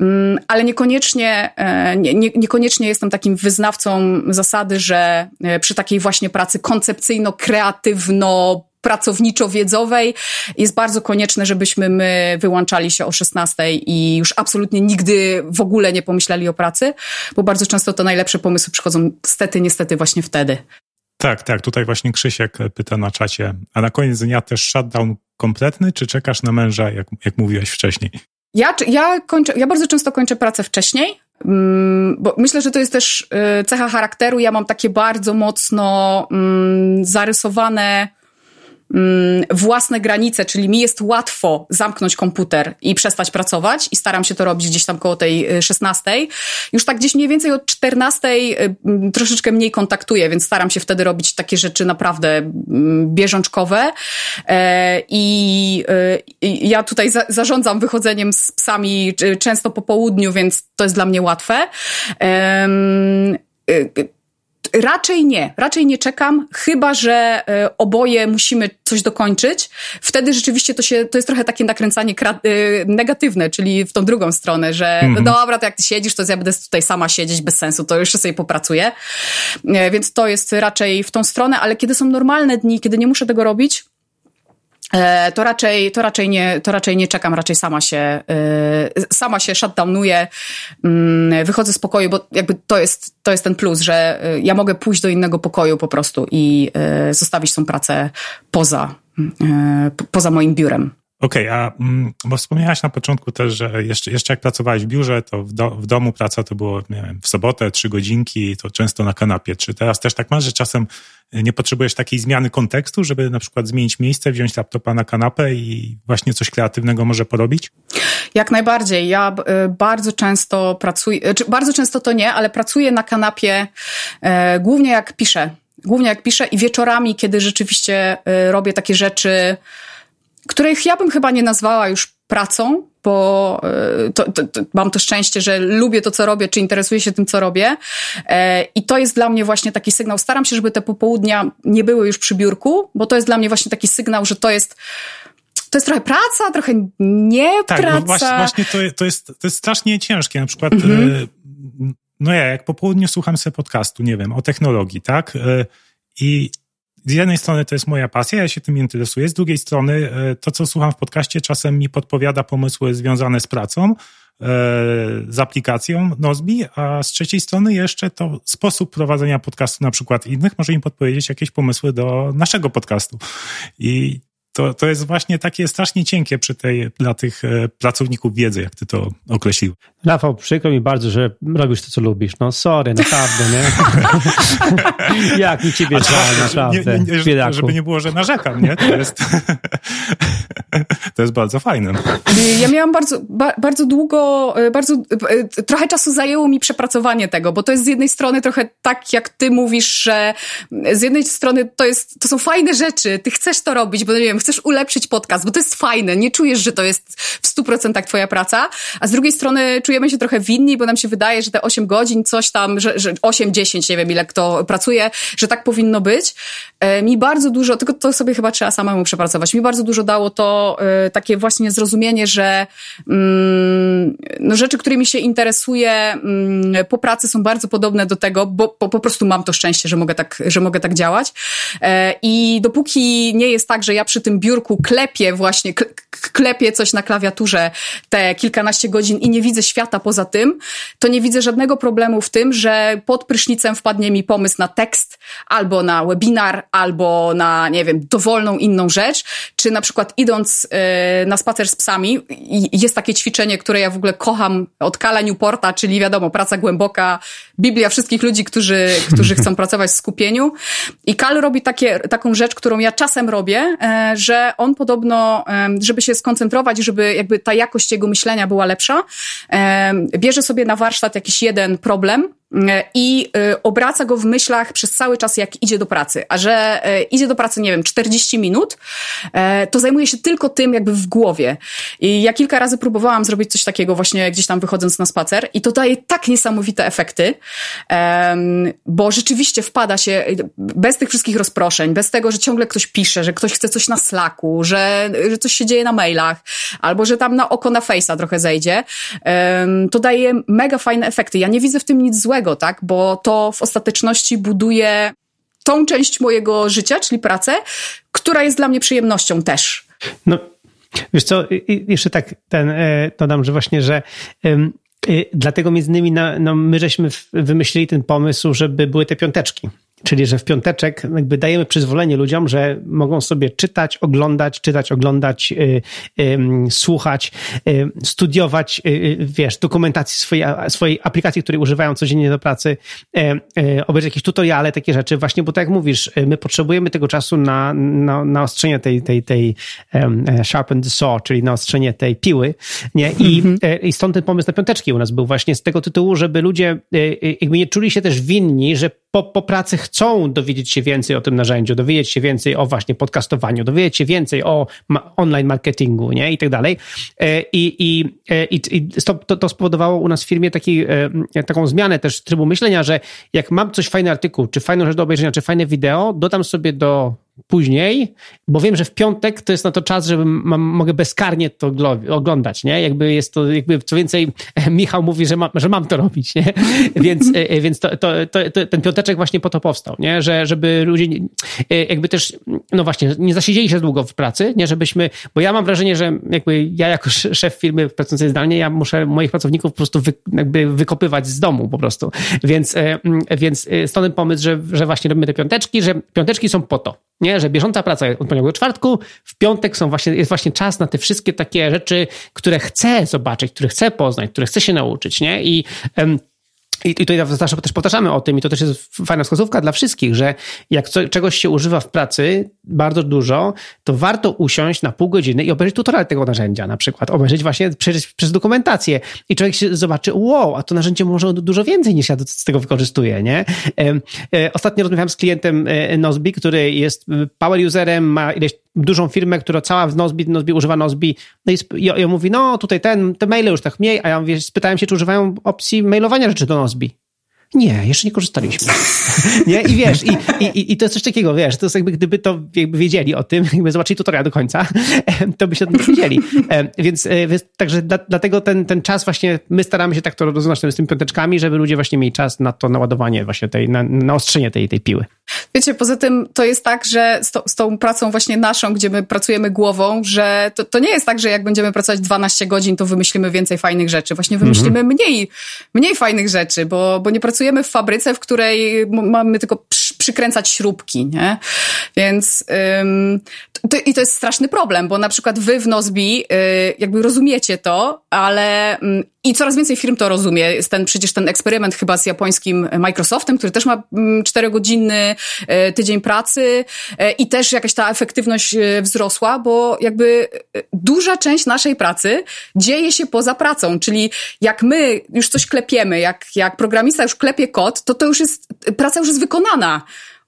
Speaker 3: mm, ale niekoniecznie, e, nie, nie, niekoniecznie jestem takim wyznawcą zasady, że e, przy takiej właśnie pracy koncepcyjno-kreatywno pracowniczo-wiedzowej jest bardzo konieczne, żebyśmy my wyłączali się o 16 i już absolutnie nigdy w ogóle nie pomyśleli o pracy, bo bardzo często to najlepsze pomysły przychodzą stety, niestety właśnie wtedy.
Speaker 1: Tak, tak. Tutaj właśnie Krzysiek pyta na czacie. A na koniec dnia też shutdown kompletny, czy czekasz na męża, jak, jak mówiłeś wcześniej?
Speaker 3: Ja, ja, kończę, ja bardzo często kończę pracę wcześniej, mm, bo myślę, że to jest też y, cecha charakteru. Ja mam takie bardzo mocno mm, zarysowane własne granice, czyli mi jest łatwo zamknąć komputer i przestać pracować i staram się to robić gdzieś tam koło tej 16. Y, Już tak gdzieś mniej więcej od 14 y, mm, troszeczkę mniej kontaktuję, więc staram się wtedy robić takie rzeczy naprawdę mm, bieżączkowe. E, I y, ja tutaj zarządzam wychodzeniem z psami często po południu, więc to jest dla mnie łatwe Raczej nie, raczej nie czekam, chyba że y, oboje musimy coś dokończyć. Wtedy rzeczywiście to się, to jest trochę takie nakręcanie y, negatywne, czyli w tą drugą stronę, że mm -hmm. no dobra, to jak ty siedzisz, to ja będę tutaj sama siedzieć bez sensu, to jeszcze sobie popracuję. Y, więc to jest raczej w tą stronę, ale kiedy są normalne dni, kiedy nie muszę tego robić, E, to raczej, to raczej nie, to raczej nie czekam, raczej sama się, e, sama się shutdownuję, mm, wychodzę z pokoju, bo jakby to jest, to jest ten plus, że e, ja mogę pójść do innego pokoju po prostu i zostawić tą pracę poza, poza moim biurem.
Speaker 1: Okej, okay, a mm, bo wspomniałaś na początku też, że jeszcze, jeszcze jak pracowałeś w biurze, to w, do, w domu praca to było, nie wiem, w sobotę trzy godzinki, to często na kanapie. Czy teraz też tak masz, że czasem nie potrzebujesz takiej zmiany kontekstu, żeby na przykład zmienić miejsce, wziąć laptopa na kanapę i właśnie coś kreatywnego może porobić?
Speaker 3: Jak najbardziej. Ja y, bardzo często pracuję, czy bardzo często to nie, ale pracuję na kanapie, e, głównie jak piszę. Głównie jak piszę i wieczorami, kiedy rzeczywiście y, robię takie rzeczy, których ja bym chyba nie nazwała już pracą, bo e, to, to, to, mam to szczęście, że lubię to, co robię, czy interesuję się tym, co robię. E, I to jest dla mnie właśnie taki sygnał. Staram się, żeby te popołudnia nie były już przy biurku, bo to jest dla mnie właśnie taki sygnał, że to jest to jest trochę praca, trochę nie tak, praca.
Speaker 1: No właśnie, właśnie to, to, jest, to jest strasznie ciężkie. Na przykład, mhm. E, no ja, jak po południu słucham sobie podcastu, nie wiem, o technologii, tak? I z jednej strony to jest moja pasja, ja się tym interesuję, z drugiej strony e, to, co słucham w podcaście, czasem mi podpowiada pomysły związane z pracą, e, z aplikacją Nozbi, a z trzeciej strony jeszcze to sposób prowadzenia podcastu na przykład innych może im podpowiedzieć jakieś pomysły do naszego podcastu. I to, to jest właśnie takie strasznie cienkie przy tej, dla tych e, pracowników wiedzy, jak ty to określił.
Speaker 2: Rafał, przykro mi bardzo, że robisz to, co lubisz. No sorry, naprawdę, nie? <laughs> jak mi ciebie żal, naprawdę. Nie,
Speaker 1: nie, nie, żeby nie było, że narzekam, nie? To jest, <laughs> to jest bardzo fajne.
Speaker 3: Ja miałam bardzo, ba, bardzo długo, e, bardzo, e, trochę czasu zajęło mi przepracowanie tego, bo to jest z jednej strony trochę tak, jak ty mówisz, że z jednej strony to jest, to są fajne rzeczy, ty chcesz to robić, bo nie wiem, chcesz ulepszyć podcast, bo to jest fajne, nie czujesz, że to jest w 100% twoja praca, a z drugiej strony czujemy się trochę winni, bo nam się wydaje, że te 8 godzin, coś tam, że, że 8-10, nie wiem ile kto pracuje, że tak powinno być. E, mi bardzo dużo, tylko to sobie chyba trzeba samemu przepracować, mi bardzo dużo dało to e, takie właśnie zrozumienie, że mm, no rzeczy, którymi się interesuję mm, po pracy są bardzo podobne do tego, bo, bo po prostu mam to szczęście, że mogę tak, że mogę tak działać. E, I dopóki nie jest tak, że ja przy tym biurku klepię właśnie, klepię coś na klawiaturze te kilkanaście godzin i nie widzę świata poza tym, to nie widzę żadnego problemu w tym, że pod prysznicem wpadnie mi pomysł na tekst, albo na webinar, albo na, nie wiem, dowolną inną rzecz, czy na przykład idąc yy, na spacer z psami, jest takie ćwiczenie, które ja w ogóle kocham od Kala Newporta, czyli wiadomo, praca głęboka, Biblia wszystkich ludzi, którzy, którzy chcą <laughs> pracować w skupieniu. I Kal robi takie, taką rzecz, którą ja czasem robię, yy, że on podobno, żeby się skoncentrować, żeby jakby ta jakość jego myślenia była lepsza, bierze sobie na warsztat jakiś jeden problem, i e, obraca go w myślach przez cały czas, jak idzie do pracy. A że e, idzie do pracy, nie wiem, 40 minut, to zajmuje się tylko tym jakby w głowie. I ja kilka razy próbowałam zrobić coś takiego właśnie gdzieś tam wychodząc na spacer i to daje tak niesamowite efekty, bo rzeczywiście wpada się bez tych wszystkich rozproszeń, bez tego, że ciągle ktoś pisze, że ktoś chce coś na Slacku, że, że coś się dzieje na mailach, albo że tam na oko na Face'a trochę zejdzie, to daje mega fajne efekty. Ja nie widzę w tym nic złego, złego, tak? Bo to w ostateczności buduje tą część mojego życia, czyli pracę, która jest dla mnie przyjemnością też.
Speaker 2: No, wiesz co, jeszcze tak ten, e, dodam, że właśnie, że dlatego między innymi no, my żeśmy wymyślili ten pomysł, żeby były te piąteczki. Czyli, że w piąteczek jakby dajemy przyzwolenie ludziom, że mogą sobie czytać, oglądać, czytać, oglądać, yy, yy, słuchać, yy, studiować, y, y, wiesz, dokumentacji swojej, swojej aplikacji, której używają codziennie do pracy, y, obejrzeć jakieś tutoriale, takie rzeczy, właśnie, bo tak jak mówisz, my potrzebujemy tego czasu na, na, na ostrzenie tej, tej, tej um, sharpen the saw, czyli na ostrzenie tej piły, nie? I, mm -hmm. I stąd ten pomysł na piąteczki u nas był właśnie z tego tytułu, żeby ludzie jakby nie czuli się też winni, że po, po pracy chcą dowiedzieć się więcej o tym narzędziu, dowiedzieć się więcej o właśnie podcastowaniu, dowiedzieć się więcej o ma online marketingu, nie? I tak dalej. E, I, i, e, i, i to, to spowodowało u nas w firmie taki, e, taką zmianę też trybu myślenia, że jak mam coś fajny artykuł, czy fajną rzecz do obejrzenia, czy fajne wideo, dodam sobie do później, bo wiem, że w piątek to jest na to czas, żeby mam, mogę bezkarnie to oglądać, nie? Jakby jest to, jakby co więcej, <laughs> Michał mówi, że, ma, że mam to robić, nie? <laughs> Więc, e, e, więc to, to, to, ten piąteczek właśnie po to powstał, nie? Że, żeby ludzie e, jakby też, no właśnie, nie zasiedzieli się długo w pracy, nie? Żebyśmy, bo ja mam wrażenie, że jakby ja jako szef firmy pracującej zdalnie, ja muszę moich pracowników po prostu wy, jakby wykopywać z domu po prostu. Więc, więc stąd ten pomysł, że, że właśnie robimy te piąteczki, że piąteczki są po to, nie? Że bieżąca praca od poniedziałku do czwartku, w piątek są właśnie, jest właśnie czas na te wszystkie takie rzeczy, które chcę zobaczyć, które chcę poznać, które chcę się nauczyć, nie? I i tutaj zawsze też powtarzamy o tym, i to też jest fajna wskazówka dla wszystkich, że jak co, czegoś się używa w pracy bardzo dużo, to warto usiąść na pół godziny i obejrzeć tutorial tego narzędzia, na przykład obejrzeć właśnie przejrzeć przez dokumentację i człowiek się zobaczy, wow, a to narzędzie może dużo więcej niż ja z tego wykorzystuję, nie? E, ostatnio rozmawiałem z klientem e, Nozbi, który jest power userem, ma ileś dużą firmę, która cała w Nozbi, Nozbi używa Nozbi, no i ja, ja mówi, no tutaj ten, te maile już tak mniej, a ja mówię, spytałem się, czy używają opcji mailowania rzeczy do Nozbi. Nie, jeszcze nie korzystaliśmy. <laughs> nie? I wiesz, i, i, i to jest coś takiego, wiesz, to jest jakby gdyby to jakby wiedzieli o tym, jakby zobaczyli tutorial do końca, to by się tym wiedzieli. Więc, e, więc także dla, dlatego ten, ten czas właśnie, my staramy się tak to rozumieć z tymi piąteczkami, żeby ludzie właśnie mieli czas na to naładowanie właśnie tej, na, na ostrzenie tej, tej piły.
Speaker 3: Wiecie, poza tym to jest tak, że z, to, z tą pracą właśnie naszą, gdzie my pracujemy głową, że to, to nie jest tak, że jak będziemy pracować 12 godzin, to wymyślimy więcej fajnych rzeczy. Właśnie wymyślimy mhm. mniej, mniej fajnych rzeczy, bo, bo nie pracujemy w fabryce, w której mamy tylko przy, przykręcać śrubki, nie? Więc ym, to, i to jest straszny problem, bo na przykład wy w Nozbi y, jakby rozumiecie to, ale y, i coraz więcej firm to rozumie. Jest ten przecież ten eksperyment chyba z japońskim Microsoftem, który też ma mm, czterogodzinny y, tydzień pracy y, i też jakaś ta efektywność wzrosła, bo jakby duża część naszej pracy dzieje się poza pracą, czyli jak my już coś klepiemy, jak, jak programista już klepie kod, to to już jest, praca już jest wykonana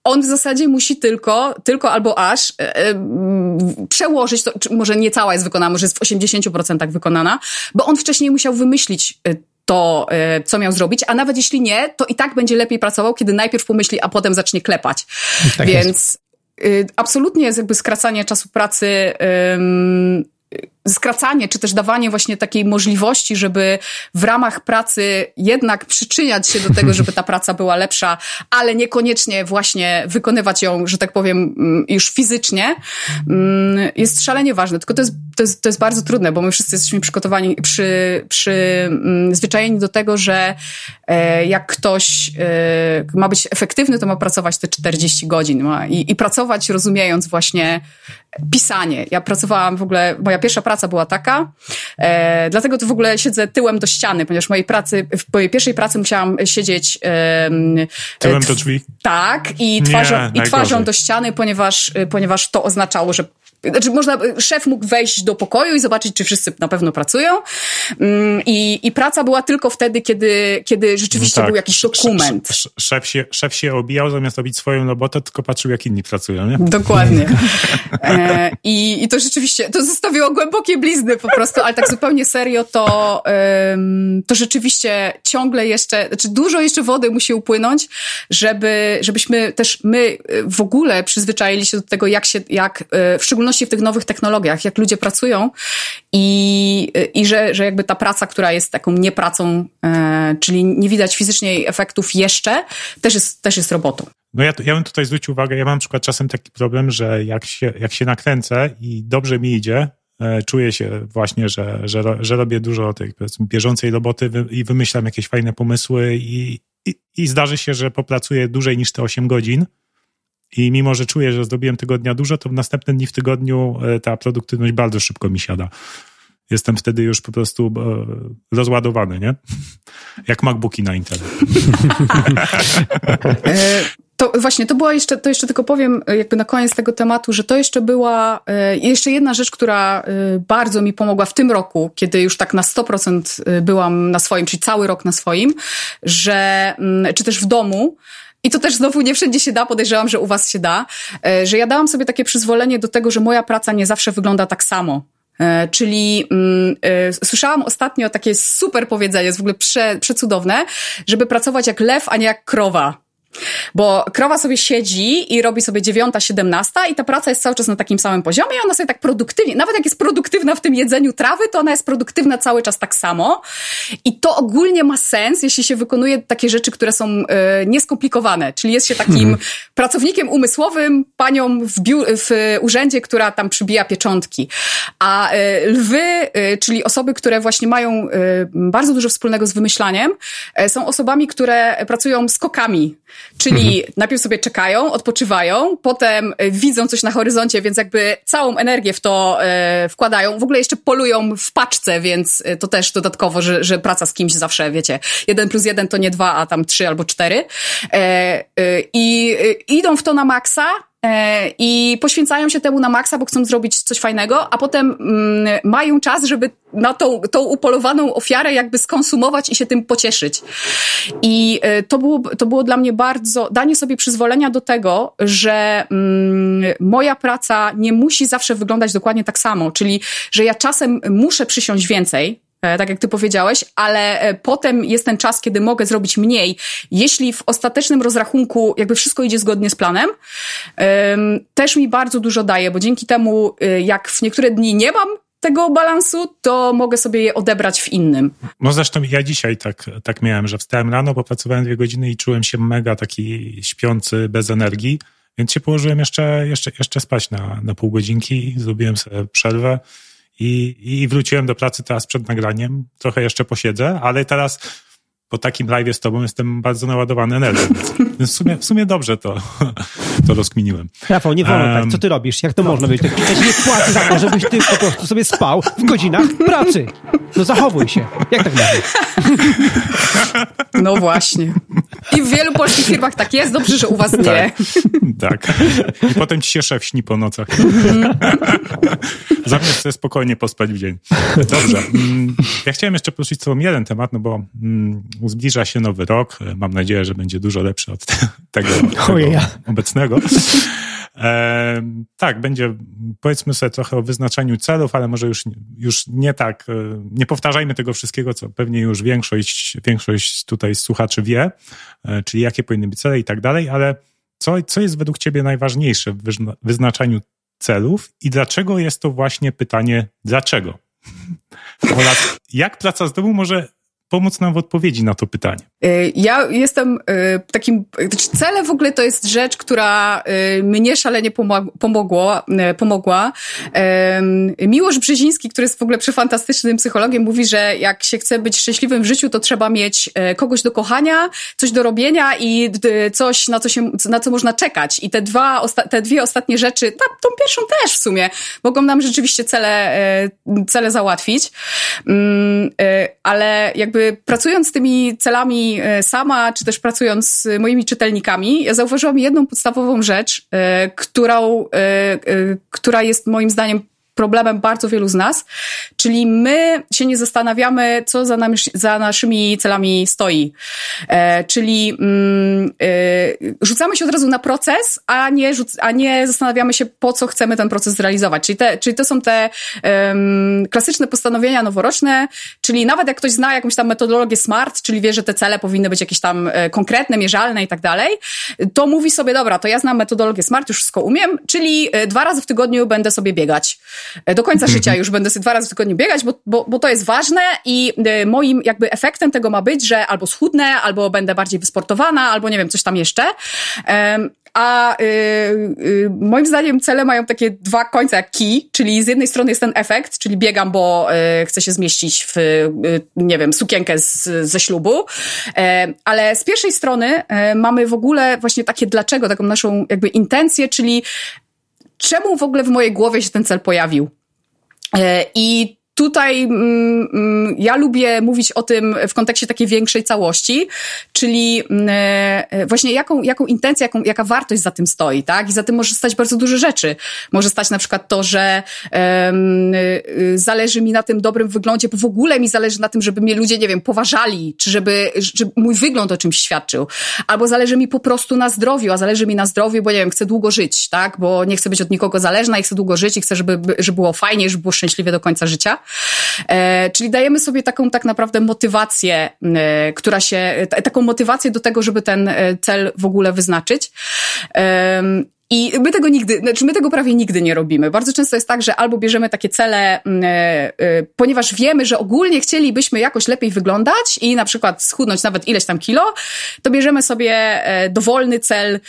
Speaker 3: on w zasadzie musi tylko, tylko albo aż e, e, przełożyć to, może nie cała jest wykonana, może jest w 80% wykonana, bo on wcześniej musiał wymyślić e, to, e, co miał zrobić, a nawet jeśli nie, to i tak będzie lepiej pracował, kiedy najpierw pomyśli, a potem zacznie klepać. Tak Więc jest. Y, absolutnie jest jakby skracanie czasu pracy skracanie, czy też dawanie właśnie takiej możliwości, żeby w ramach pracy jednak przyczyniać się do tego, żeby ta praca była lepsza, ale niekoniecznie właśnie wykonywać ją, że tak powiem, mm, już fizycznie, mm, jest szalenie ważne. Tylko to jest, to jest, to jest bardzo trudne, bo my wszyscy jesteśmy przygotowani, przy, przyzwyczajeni mm, do tego, że e, jak ktoś e, ma być efektywny, to ma pracować te 40 godzin ma, i, i pracować rozumiejąc właśnie pisanie. Ja pracowałam w ogóle, moja pierwsza praca była taka, e, dlatego to w ogóle siedzę tyłem do ściany, ponieważ w mojej pracy, w mojej pierwszej pracy musiałam siedzieć e,
Speaker 1: tyłem do drzwi.
Speaker 3: Tak, i twarzą, Nie, i twarzą do ściany, ponieważ, ponieważ to oznaczało, że znaczy można, szef mógł wejść do pokoju i zobaczyć, czy wszyscy na pewno pracują. Mm, I, i praca była tylko wtedy, kiedy, kiedy rzeczywiście no tak. był jakiś dokument.
Speaker 1: Szef się, szef się obijał, zamiast robić swoją robotę, tylko patrzył, jak inni pracują, nie?
Speaker 3: Dokładnie. <laughs> E, i, I to rzeczywiście, to zostawiło głębokie blizny po prostu, ale tak zupełnie serio, to, to rzeczywiście ciągle jeszcze, znaczy dużo jeszcze wody musi upłynąć, żeby, żebyśmy też my w ogóle przyzwyczaili się do tego, jak się, jak e, w szczególności szczególności w tych nowych technologiach, jak ludzie pracują i, i że, że jakby ta praca, która jest taką niepracą, e, czyli nie widać fizycznie efektów jeszcze, też jest, też jest robotą.
Speaker 1: No ja, ja bym tutaj zwrócił uwagę, ja mam na przykład czasem taki problem, że jak się, jak się nakręcę i dobrze mi idzie, e, czuję się właśnie, że, że, że robię dużo tej bieżącej roboty i wymyślam jakieś fajne pomysły i, i, i zdarzy się, że popracuję dłużej niż te 8 godzin, i mimo, że czuję, że zrobiłem tego dnia dużo, to w następne dni w tygodniu e, ta produktywność bardzo szybko mi siada. Jestem wtedy już po prostu e, rozładowany, nie? <laughs> Jak MacBooki na Intel. <laughs>
Speaker 3: E, to właśnie, to była jeszcze, to jeszcze tylko powiem jakby na koniec tego tematu, że to jeszcze była, jeszcze jedna rzecz, która bardzo mi pomogła w tym roku, kiedy już tak na 100% byłam na swoim, czyli cały rok na swoim, że, mm, czy też w domu, i to też znowu nie wszędzie się da, podejrzewam, że u was się da, e, że ja dałam sobie takie przyzwolenie do tego, że moja praca nie zawsze wygląda tak samo. E, czyli mm, y, słyszałam ostatnio takie super powiedzenie, jest w ogóle prze, przecudowne, żeby pracować jak lew, a nie jak krowa. Bo krowa sobie siedzi i robi sobie dziewiąta, siedemnasta i ta praca jest cały czas na takim samym poziomie i ona sobie tak produktywnie, nawet jak jest produktywna w tym jedzeniu trawy, to ona jest produktywna cały czas tak samo. I to ogólnie ma sens, jeśli się wykonuje takie rzeczy, które są y, nieskomplikowane. Czyli jest się takim mhm. pracownikiem umysłowym, panią w, w urzędzie, która tam przybija pieczątki. A y, lwy, y, czyli osoby, które właśnie mają bardzo dużo wspólnego z wymyślaniem, są osobami, które pracują skokami. Czyli mhm. najpierw sobie czekają, odpoczywają, potem e, widzą coś na horyzoncie, więc jakby całą energię w to e, wkładają. W ogóle jeszcze polują w paczce, więc e, to też dodatkowo, że, że praca z kimś zawsze, wiecie, jeden plus jeden to nie dwa, a tam trzy albo cztery. I idą w to na maksa, i poświęcają się temu na maksa, bo chcą zrobić coś fajnego, a potem mm, mają czas, żeby na tą, tą upolowaną ofiarę jakby skonsumować i się tym pocieszyć. I e, to było, to było dla mnie bardzo, danie sobie przyzwolenia do tego, że mm, moja praca nie musi zawsze wyglądać dokładnie tak samo, czyli, że ja czasem muszę przysiąść więcej, E, tak jak ty powiedziałeś, ale e, potem jest ten czas, kiedy mogę zrobić mniej, jeśli w ostatecznym rozrachunku jakby wszystko idzie zgodnie z planem, też mi bardzo dużo daje, bo dzięki temu, e, jak w niektóre dni nie mam tego balansu, to mogę sobie je odebrać w innym.
Speaker 1: No zresztą ja dzisiaj tak, tak miałem, że wstałem rano, popracowałem dwie godziny i czułem się mega taki śpiący, bez energii, więc się położyłem jeszcze, jeszcze, jeszcze spać na, na pół godzinki, zrobiłem sobie przerwę i, i wróciłem do pracy teraz przed nagraniem. Trochę jeszcze posiedzę, ale teraz po takim live z tobą jestem bardzo naładowany energią. Więc w sumie, w sumie dobrze to, to rozkminiłem.
Speaker 2: Rafał, nie wolno um, tak. Co ty robisz? Jak to no. można być? Ja ci nie płacę za to, żebyś ty po prostu sobie spał w godzinach pracy. No zachowuj się. Jak tak można?
Speaker 3: No właśnie. I w wielu polskich firmach tak jest. Dobrze, że u was nie.
Speaker 1: Tak. tak. I potem ci się szef śni po nocach. Zamiast sobie spokojnie pospać w dzień. Dobrze. Mm, ja chciałem jeszcze poruszyć z tobą jeden temat, no bo mm, zbliża się nowy rok. Mam nadzieję, że będzie dużo lepszy od tego, tego obecnego. <laughs> E, tak, będzie, powiedzmy sobie trochę o wyznaczaniu celów, ale może już, już nie tak, e, nie powtarzajmy tego wszystkiego, co pewnie już większość, większość tutaj słuchaczy wie, e, czyli jakie powinny być cele i tak dalej, ale co, co jest według Ciebie najważniejsze w wyznaczaniu celów i dlaczego jest to właśnie pytanie dlaczego? <laughs> Jak praca z domu może pomóc nam w odpowiedzi na to pytanie?
Speaker 3: Y, ja jestem y, takim, znaczy cele w ogóle to jest rzecz, która y, mnie szalenie pomogło, pomogła. Miłosz Brzeziński, który jest w ogóle przefantastycznym psychologiem, mówi, że jak się chce być szczęśliwym w życiu, to trzeba mieć kogoś do kochania, coś do robienia i coś, na co, się, na co można czekać. I te, dwa, te dwie ostatnie rzeczy, ta, tą pierwszą też w sumie, mogą nam rzeczywiście cele, cele załatwić. Mm, ale jakby pracując z tymi celami E, sama, czy też pracując z moimi czytelnikami, ja zauważyłam jedną podstawową rzecz, e, którą, e, która jest moim zdaniem problemem bardzo wielu z nas, czyli my się nie zastanawiamy, co za, nami, za naszymi celami stoi. E, czyli mm, e, rzucamy się od razu na proces, a nie, a nie zastanawiamy się, po co chcemy ten proces zrealizować. Czyli, te, czyli to są te klasyczne postanowienia noworoczne, czyli nawet jak ktoś zna jakąś tam metodologię SMART, czyli wie, że te cele powinny być jakieś tam e, konkretne, mierzalne i tak dalej, to mówi sobie, dobra, to ja znam metodologię SMART, już wszystko umiem, czyli e, dwa razy w tygodniu będę sobie biegać. E, do końca życia już będę sobie dwa razy w tygodniu biegać, bo, bo, bo to jest ważne i e, moim jakby efektem tego ma być, że albo schudnę, albo będę bardziej wysportowana, albo nie wiem, coś tam jeszcze. A y, y, moim zdaniem cele mają takie dwa końce jak key, czyli z jednej strony jest ten efekt, czyli biegam, bo y, chcę się zmieścić w, nie wiem, sukienkę z, ze ślubu, e, ale z pierwszej strony e, mamy w ogóle właśnie takie dlaczego, taką naszą jakby intencję, czyli czemu w ogóle w mojej głowie się ten cel pojawił. E, I tutaj mm, mm, ja lubię mówić o tym w kontekście takiej większej całości, czyli mm, e, właśnie jaką, jaką intencję, jaką, jaka wartość za tym stoi, tak? I za tym może stać bardzo dużo rzeczy. Może stać na przykład to, że um, zależy mi na tym dobrym wyglądzie, bo w ogóle mi zależy na tym, żeby mnie ludzie, nie wiem, poważali, czy żeby, żeby mój wygląd o czymś świadczył. Albo zależy mi po prostu na zdrowiu, a zależy mi na zdrowiu, bo nie wiem, chcę długo żyć, tak? Bo nie chcę być od nikogo zależna i chcę długo żyć i chcę, żeby, żeby było fajnie, żeby było szczęśliwie do końca życia. E, czyli dajemy sobie taką tak naprawdę motywację, e, która się, t- taką motywację do tego, żeby ten e, cel w ogóle wyznaczyć. I my tego nigdy, znaczy my tego prawie nigdy nie robimy. Bardzo często jest tak, że albo bierzemy takie cele, yy, yy, ponieważ wiemy, że ogólnie chcielibyśmy jakoś lepiej wyglądać i na przykład schudnąć nawet ileś tam kilo, to bierzemy sobie yy, dowolny cel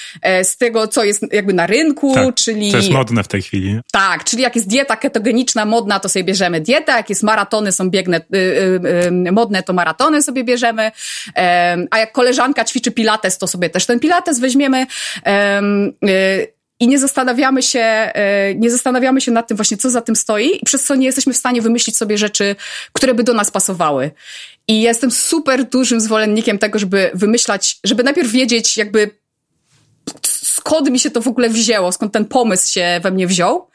Speaker 3: z tego, co jest jakby na rynku,
Speaker 1: tak,
Speaker 3: czyli...
Speaker 1: To jest modne w tej chwili.
Speaker 3: Tak, czyli jak jest dieta ketogeniczna modna, to sobie bierzemy dietę, jak jest maratony są biegne, modne, to maratony sobie bierzemy, a jak koleżanka ćwiczy pilates, to sobie też ten pilates weźmiemy i nie zastanawiamy się, e, nie zastanawiamy się nad tym właśnie, co za tym stoi i przez co nie jesteśmy w stanie wymyślić sobie rzeczy, które by do nas pasowały. I jestem super dużym zwolennikiem tego, żeby wymyślać, żeby najpierw wiedzieć jakby skąd mi się to w ogóle wzięło, skąd ten pomysł się we mnie wziął,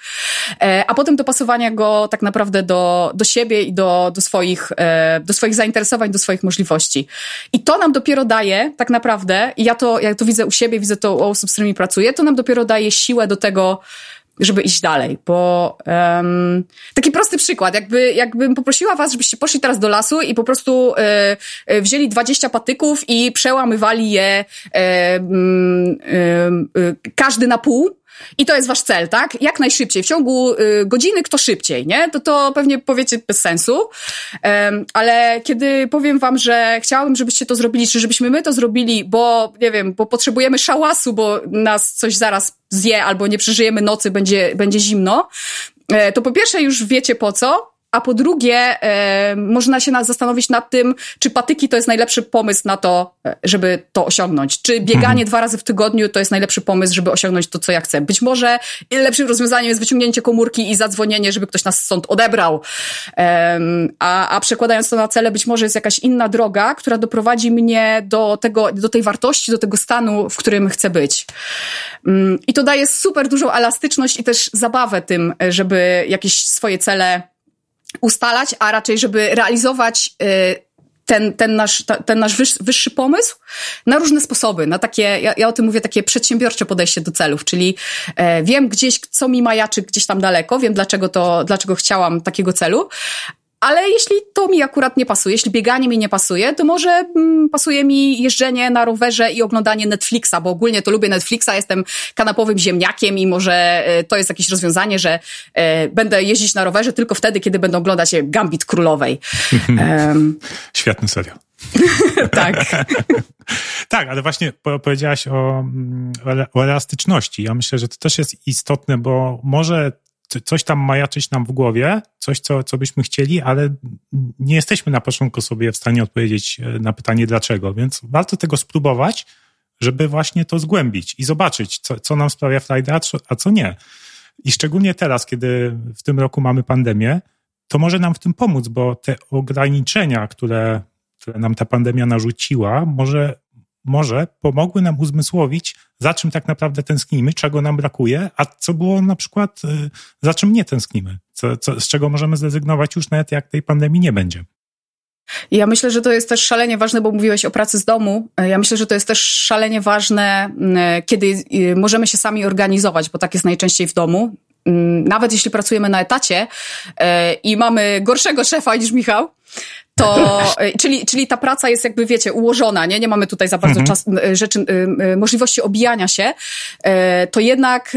Speaker 3: e, a potem dopasowania go tak naprawdę do, do siebie i do, do, swoich, e, do swoich zainteresowań, do swoich możliwości. I to nam dopiero daje tak naprawdę, i ja to, ja to widzę u siebie, widzę to u osób, z którymi pracuję, to nam dopiero daje siłę do tego, żeby iść dalej, bo um, taki prosty przykład, jakby, jakbym poprosiła was, żebyście poszli teraz do lasu i po prostu e, e, wzięli 20 patyków i przełamywali je e, e, każdy na pół, i to jest wasz cel, tak? Jak najszybciej. W ciągu y, godziny kto szybciej, nie? To to pewnie powiecie bez sensu. Um, ale kiedy powiem wam, że chciałabym, żebyście to zrobili, czy żebyśmy my to zrobili, bo, nie wiem, bo potrzebujemy szałasu, bo nas coś zaraz zje, albo nie przeżyjemy nocy, będzie, będzie zimno, e, to po pierwsze już wiecie po co, a po drugie, e, można się zastanowić nad tym, czy patyki to jest najlepszy pomysł na to, e, żeby to osiągnąć. Czy bieganie mhm. dwa razy w tygodniu to jest najlepszy pomysł, żeby osiągnąć to, co ja chcę. Być może lepszym rozwiązaniem jest wyciągnięcie komórki i zadzwonienie, żeby ktoś nas stąd odebrał. E, a, a przekładając to na cele, być może jest jakaś inna droga, która doprowadzi mnie do tego, do tej wartości, do tego stanu, w którym chcę być. Mm, I to daje super dużą elastyczność i też zabawę tym, żeby jakieś swoje cele ustalać, a raczej, żeby realizować y, ten, ten nasz, ten nasz wyższy pomysł na różne sposoby, na takie, ja, ja o tym mówię, takie przedsiębiorcze podejście do celów, czyli e, wiem gdzieś, co mi majaczy gdzieś tam daleko, wiem dlaczego to, dlaczego chciałam takiego celu, ale jeśli to mi akurat nie pasuje, jeśli bieganie mi nie pasuje, to może mm, pasuje mi jeżdżenie na rowerze i oglądanie Netflixa, bo ogólnie to lubię Netflixa, jestem kanapowym ziemniakiem i może e, to jest jakieś rozwiązanie, że e, będę jeździć na rowerze tylko wtedy, kiedy będę oglądać Gambit Królowej. <laughs>
Speaker 1: um. Świetny serial. <laughs>
Speaker 3: tak. <laughs>
Speaker 1: tak, ale właśnie powiedziałaś o, mm, o elastyczności. Ja myślę, że to też jest istotne, bo może coś tam majaczyć nam w głowie, coś, co, co byśmy chcieli, ale nie jesteśmy na początku sobie w stanie odpowiedzieć e, na pytanie dlaczego, więc warto tego spróbować, żeby właśnie to zgłębić i zobaczyć, co, co nam sprawia frajdę, a co nie. I szczególnie teraz, kiedy w tym roku mamy pandemię, to może nam w tym pomóc, bo te ograniczenia, które, które nam ta pandemia narzuciła, może może pomogły nam uzmysłowić, za czym tak naprawdę tęsknimy, czego nam brakuje, a co było na przykład, y, za czym nie tęsknimy, co, co, z czego możemy zrezygnować już nawet jak tej pandemii nie będzie.
Speaker 3: Ja myślę, że to jest też szalenie ważne, bo mówiłeś o pracy z domu. Ja myślę, że to jest też szalenie ważne, mm, kiedy y, możemy się sami organizować, bo tak jest najczęściej w domu. Mm, nawet jeśli pracujemy na etacie y, i mamy gorszego szefa niż Michał, to, e, czyli, czyli ta praca jest jakby, wiecie, ułożona, nie? Nie mamy tutaj za bardzo mhm. czas, e, rzeczy, e, możliwości obijania się, to jednak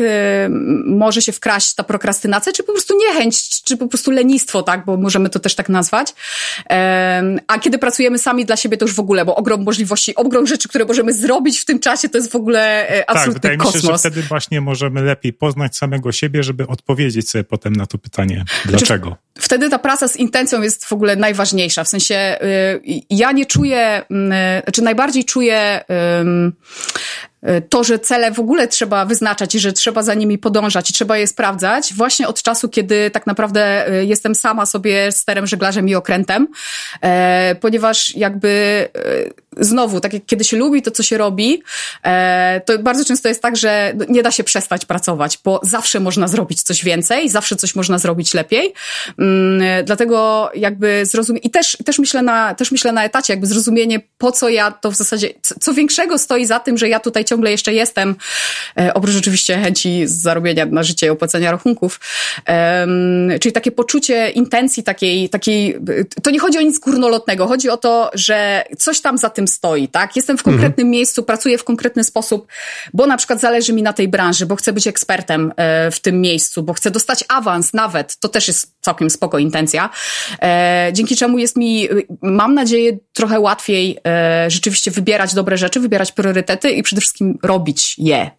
Speaker 3: może się wkraść ta prokrastynacja, czy po prostu niechęć, czy po prostu lenistwo, tak? Bo możemy to też tak nazwać. A kiedy pracujemy sami dla siebie, to już w ogóle, bo ogrom możliwości, ogrom rzeczy, które możemy zrobić w tym czasie, to jest w ogóle absolutny tak, wydaje kosmos.
Speaker 1: się, że wtedy właśnie możemy lepiej poznać samego siebie, żeby odpowiedzieć sobie potem na to pytanie, dlaczego. Znaczy,
Speaker 3: wtedy ta praca z intencją jest w ogóle najważniejsza. W sensie y, ja nie czuję, y, znaczy najbardziej czuję E, to, że cele w ogóle trzeba wyznaczać i że trzeba za nimi podążać i trzeba je sprawdzać, właśnie od czasu, kiedy tak naprawdę jestem sama sobie sterem, żeglarzem i okrętem, e, ponieważ jakby znowu, tak jak kiedy się lubi to, co się robi, to bardzo często jest tak, że nie da się przestać pracować, bo zawsze można zrobić coś więcej, zawsze coś można zrobić lepiej. Mm, dlatego jakby zrozumieć, i też, też myślę na, też myślę na etacie, jakby zrozumienie, po co ja to w zasadzie, co większego stoi za tym, że ja tutaj ciągle jeszcze jestem, e, oprócz oczywiście chęci zarobienia na życie i opłacenia rachunków. Czyli takie poczucie intencji takiej, takiej, to nie chodzi o nic górnolotnego, chodzi o to, że coś tam za tym stoi, tak? Jestem w konkretnym mhm. miejscu, pracuję w konkretny sposób, bo na przykład zależy mi na tej branży, bo chcę być ekspertem e, w tym miejscu, bo chcę dostać awans nawet, to też jest całkiem spoko intencja, e, dzięki czemu jest mi, mam nadzieję, trochę łatwiej rzeczywiście wybierać dobre rzeczy, wybierać priorytety i przede wszystkim robić je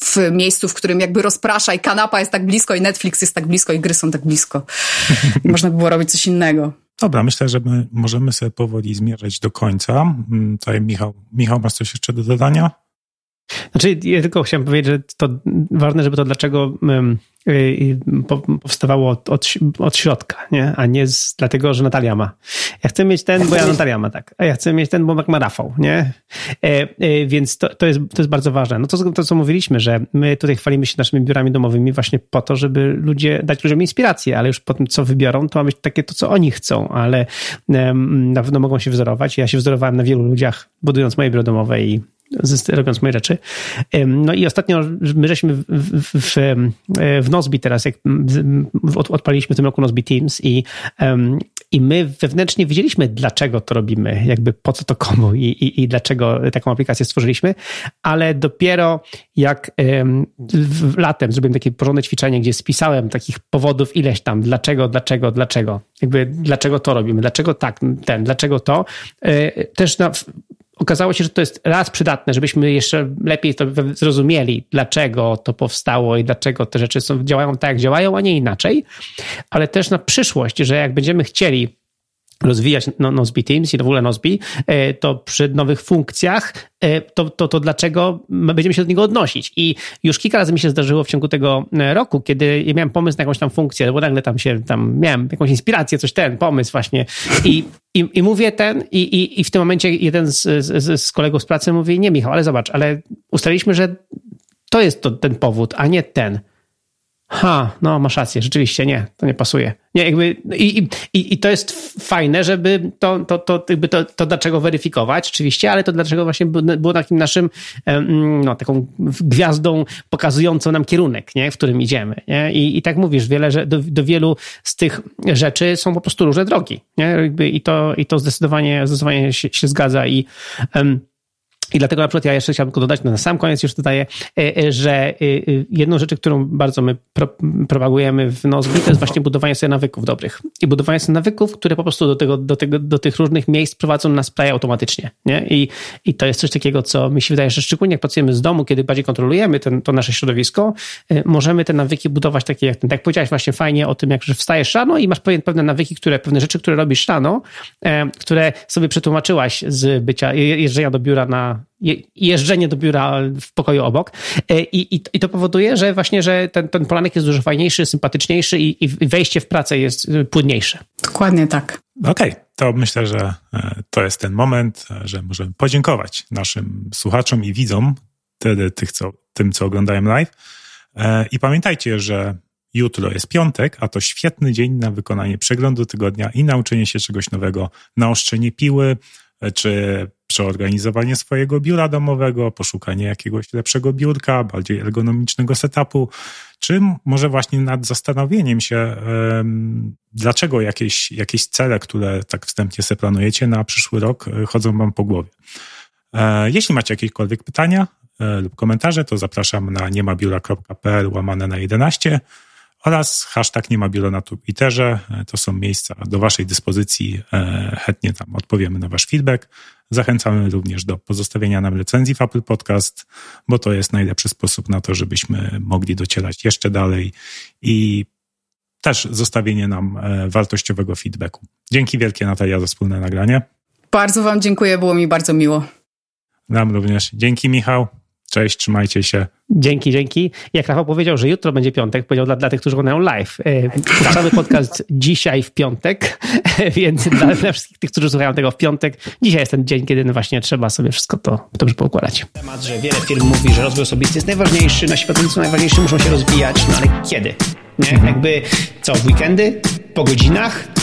Speaker 3: w miejscu, w którym jakby rozprasza i kanapa jest tak blisko i Netflix jest tak blisko i gry są tak blisko. <laughs> Można by było robić coś innego.
Speaker 1: Dobra, myślę, że my możemy sobie powoli zmierzać do końca. Mm, tutaj Michał, Michał, masz coś jeszcze do dodania?
Speaker 2: Znaczy, ja tylko chciałem powiedzieć, że to ważne, żeby to dlaczego Y, powstawało od, od, od, środka, nie? a nie z, dlatego, że Natalia ma. Ja chcę mieć ten, bo ja Natalia ma, tak. A ja chcę mieć ten, bo ma Rafał, nie? E, e, więc to, to, jest, to jest bardzo ważne. No to, to, co mówiliśmy, że my tutaj chwalimy się naszymi biurami domowymi właśnie po to, żeby ludzie, dać ludziom inspirację, ale już po tym, co wybiorą, to ma być takie to, co oni chcą, ale e, na pewno mogą się wzorować. Ja się wzorowałem na wielu ludziach, budując moje biuro domowe i robiąc moje rzeczy. No i ostatnio my żeśmy w, w, w, w Nozbi teraz, jak odpaliliśmy w tym roku Nozbi Teams i, i my wewnętrznie wiedzieliśmy, dlaczego to robimy, jakby po co to komu i, i, i dlaczego taką aplikację stworzyliśmy, ale dopiero jak latem zrobiłem takie porządne ćwiczenie, gdzie spisałem takich powodów ileś tam, dlaczego, dlaczego, dlaczego, jakby dlaczego to robimy, dlaczego tak, ten, dlaczego to, e, też na, okazało się, że to jest raz przydatne, żebyśmy jeszcze lepiej to zrozumieli, dlaczego to powstało i dlaczego te rzeczy są, działają tak, jak działają, a nie inaczej, ale też na przyszłość, że jak będziemy chcieli rozwijać no, Nozbe Teams i w ogóle Nozbe, e, to przy nowych funkcjach, e, to, to, to dlaczego będziemy się do niego odnosić? I już kilka razy mi się zdarzyło w ciągu tego e, roku, kiedy ja miałem pomysł na jakąś tam funkcję, bo nagle tam się, tam miałem jakąś inspirację, coś ten, pomysł właśnie i, i, i mówię ten i, i, i w tym momencie jeden z, z, z kolegów z pracy mówi, nie Michał, ale zobacz, ale ustaliliśmy, że to jest to, ten powód, a nie ten. Ha, no masz rację, rzeczywiście nie, to nie pasuje. Nie, jakby, i, i, I to jest fajne, żeby to, to, to, jakby to, to dlaczego weryfikować, oczywiście, ale to dlaczego właśnie było takim naszym, no, taką gwiazdą pokazującą nam kierunek, nie, w którym idziemy. Nie? I, I tak mówisz, wiele, że do, do wielu z tych rzeczy są po prostu różne drogi. Nie? Jakby, I to, i to zdecydowanie, zdecydowanie się, się zgadza i um, i dlatego na przykład ja jeszcze chciałbym dodać, no na sam koniec już dodaję, e, e, że e, jedną rzeczy, którą bardzo my propagujemy w Nozbi, to jest właśnie budowanie sobie nawyków dobrych. I budowanie sobie nawyków, które po prostu do, tego, do, tego, do tych różnych miejsc prowadzą nas prawie automatycznie. Nie? I, I to jest coś takiego, co mi się wydaje, że szczególnie jak pracujemy z domu, kiedy bardziej kontrolujemy ten, to nasze środowisko, możemy te nawyki budować takie jak. Tak jak powiedziałeś właśnie fajnie o tym, jak że wstajesz rano i masz pewne nawyki, które, pewne rzeczy, które robisz rano, które sobie przetłumaczyłaś z bycia, jeżdżenia do biura na jeżdżenie do biura w pokoju obok. E, I, i, i to powoduje, że właśnie, że ten, ten polanek jest dużo fajniejszy, sympatyczniejszy i, i wejście w pracę jest y, płynniejsze.
Speaker 3: Dokładnie tak.
Speaker 1: Okej, okay. to myślę, że e, to jest ten moment, e, że możemy podziękować naszym słuchaczom i widzom, wtedy tych, co, tym, co oglądają live. I pamiętajcie, że jutro jest piątek, a to świetny dzień na wykonanie przeglądu tygodnia i nauczenie się czegoś nowego, naostrzenie piły, czy przeorganizowanie swojego biura domowego, poszukanie jakiegoś lepszego biurka, bardziej ergonomicznego setupu, czy może właśnie nad zastanowieniem się, dlaczego jakieś, jakieś cele, które tak wstępnie sobie planujecie na przyszły rok, e, chodzą wam po głowie. E, jeśli macie jakiekolwiek pytania e, lub komentarze, to zapraszam na niemabiura.pl łamane na 11 oraz hashtag nie ma biuro na Twitterze. To są miejsca do Waszej dyspozycji. E, chętnie tam odpowiemy na Wasz feedback. Zachęcamy również do pozostawienia nam recenzji w Apple Podcast, bo to jest najlepszy sposób na to, żebyśmy mogli docierać jeszcze dalej i też zostawienie nam e, wartościowego feedbacku. Dzięki wielkie Natalia za wspólne nagranie.
Speaker 3: Bardzo Wam dziękuję, było mi bardzo miło.
Speaker 1: Nam również. Dzięki Michał. Cześć, trzymajcie się.
Speaker 2: Dzięki, dzięki. Jak Rafał powiedział, że jutro będzie piątek, powiedział dla, dla tych, którzy oglądają live. Puszczamy podcast <laughs> dzisiaj w piątek, więc dla, dla, wszystkich tych, którzy słuchają tego w piątek, dzisiaj jest ten dzień, kiedy właśnie trzeba sobie wszystko to dobrze poukładać. Temat, że wiele firm mówi, że rozwój osobisty jest najważniejszy, nasi pracownicy najważniejsi muszą się rozwijać, no ale kiedy? Nie? Jakby co, w weekendy? Po godzinach?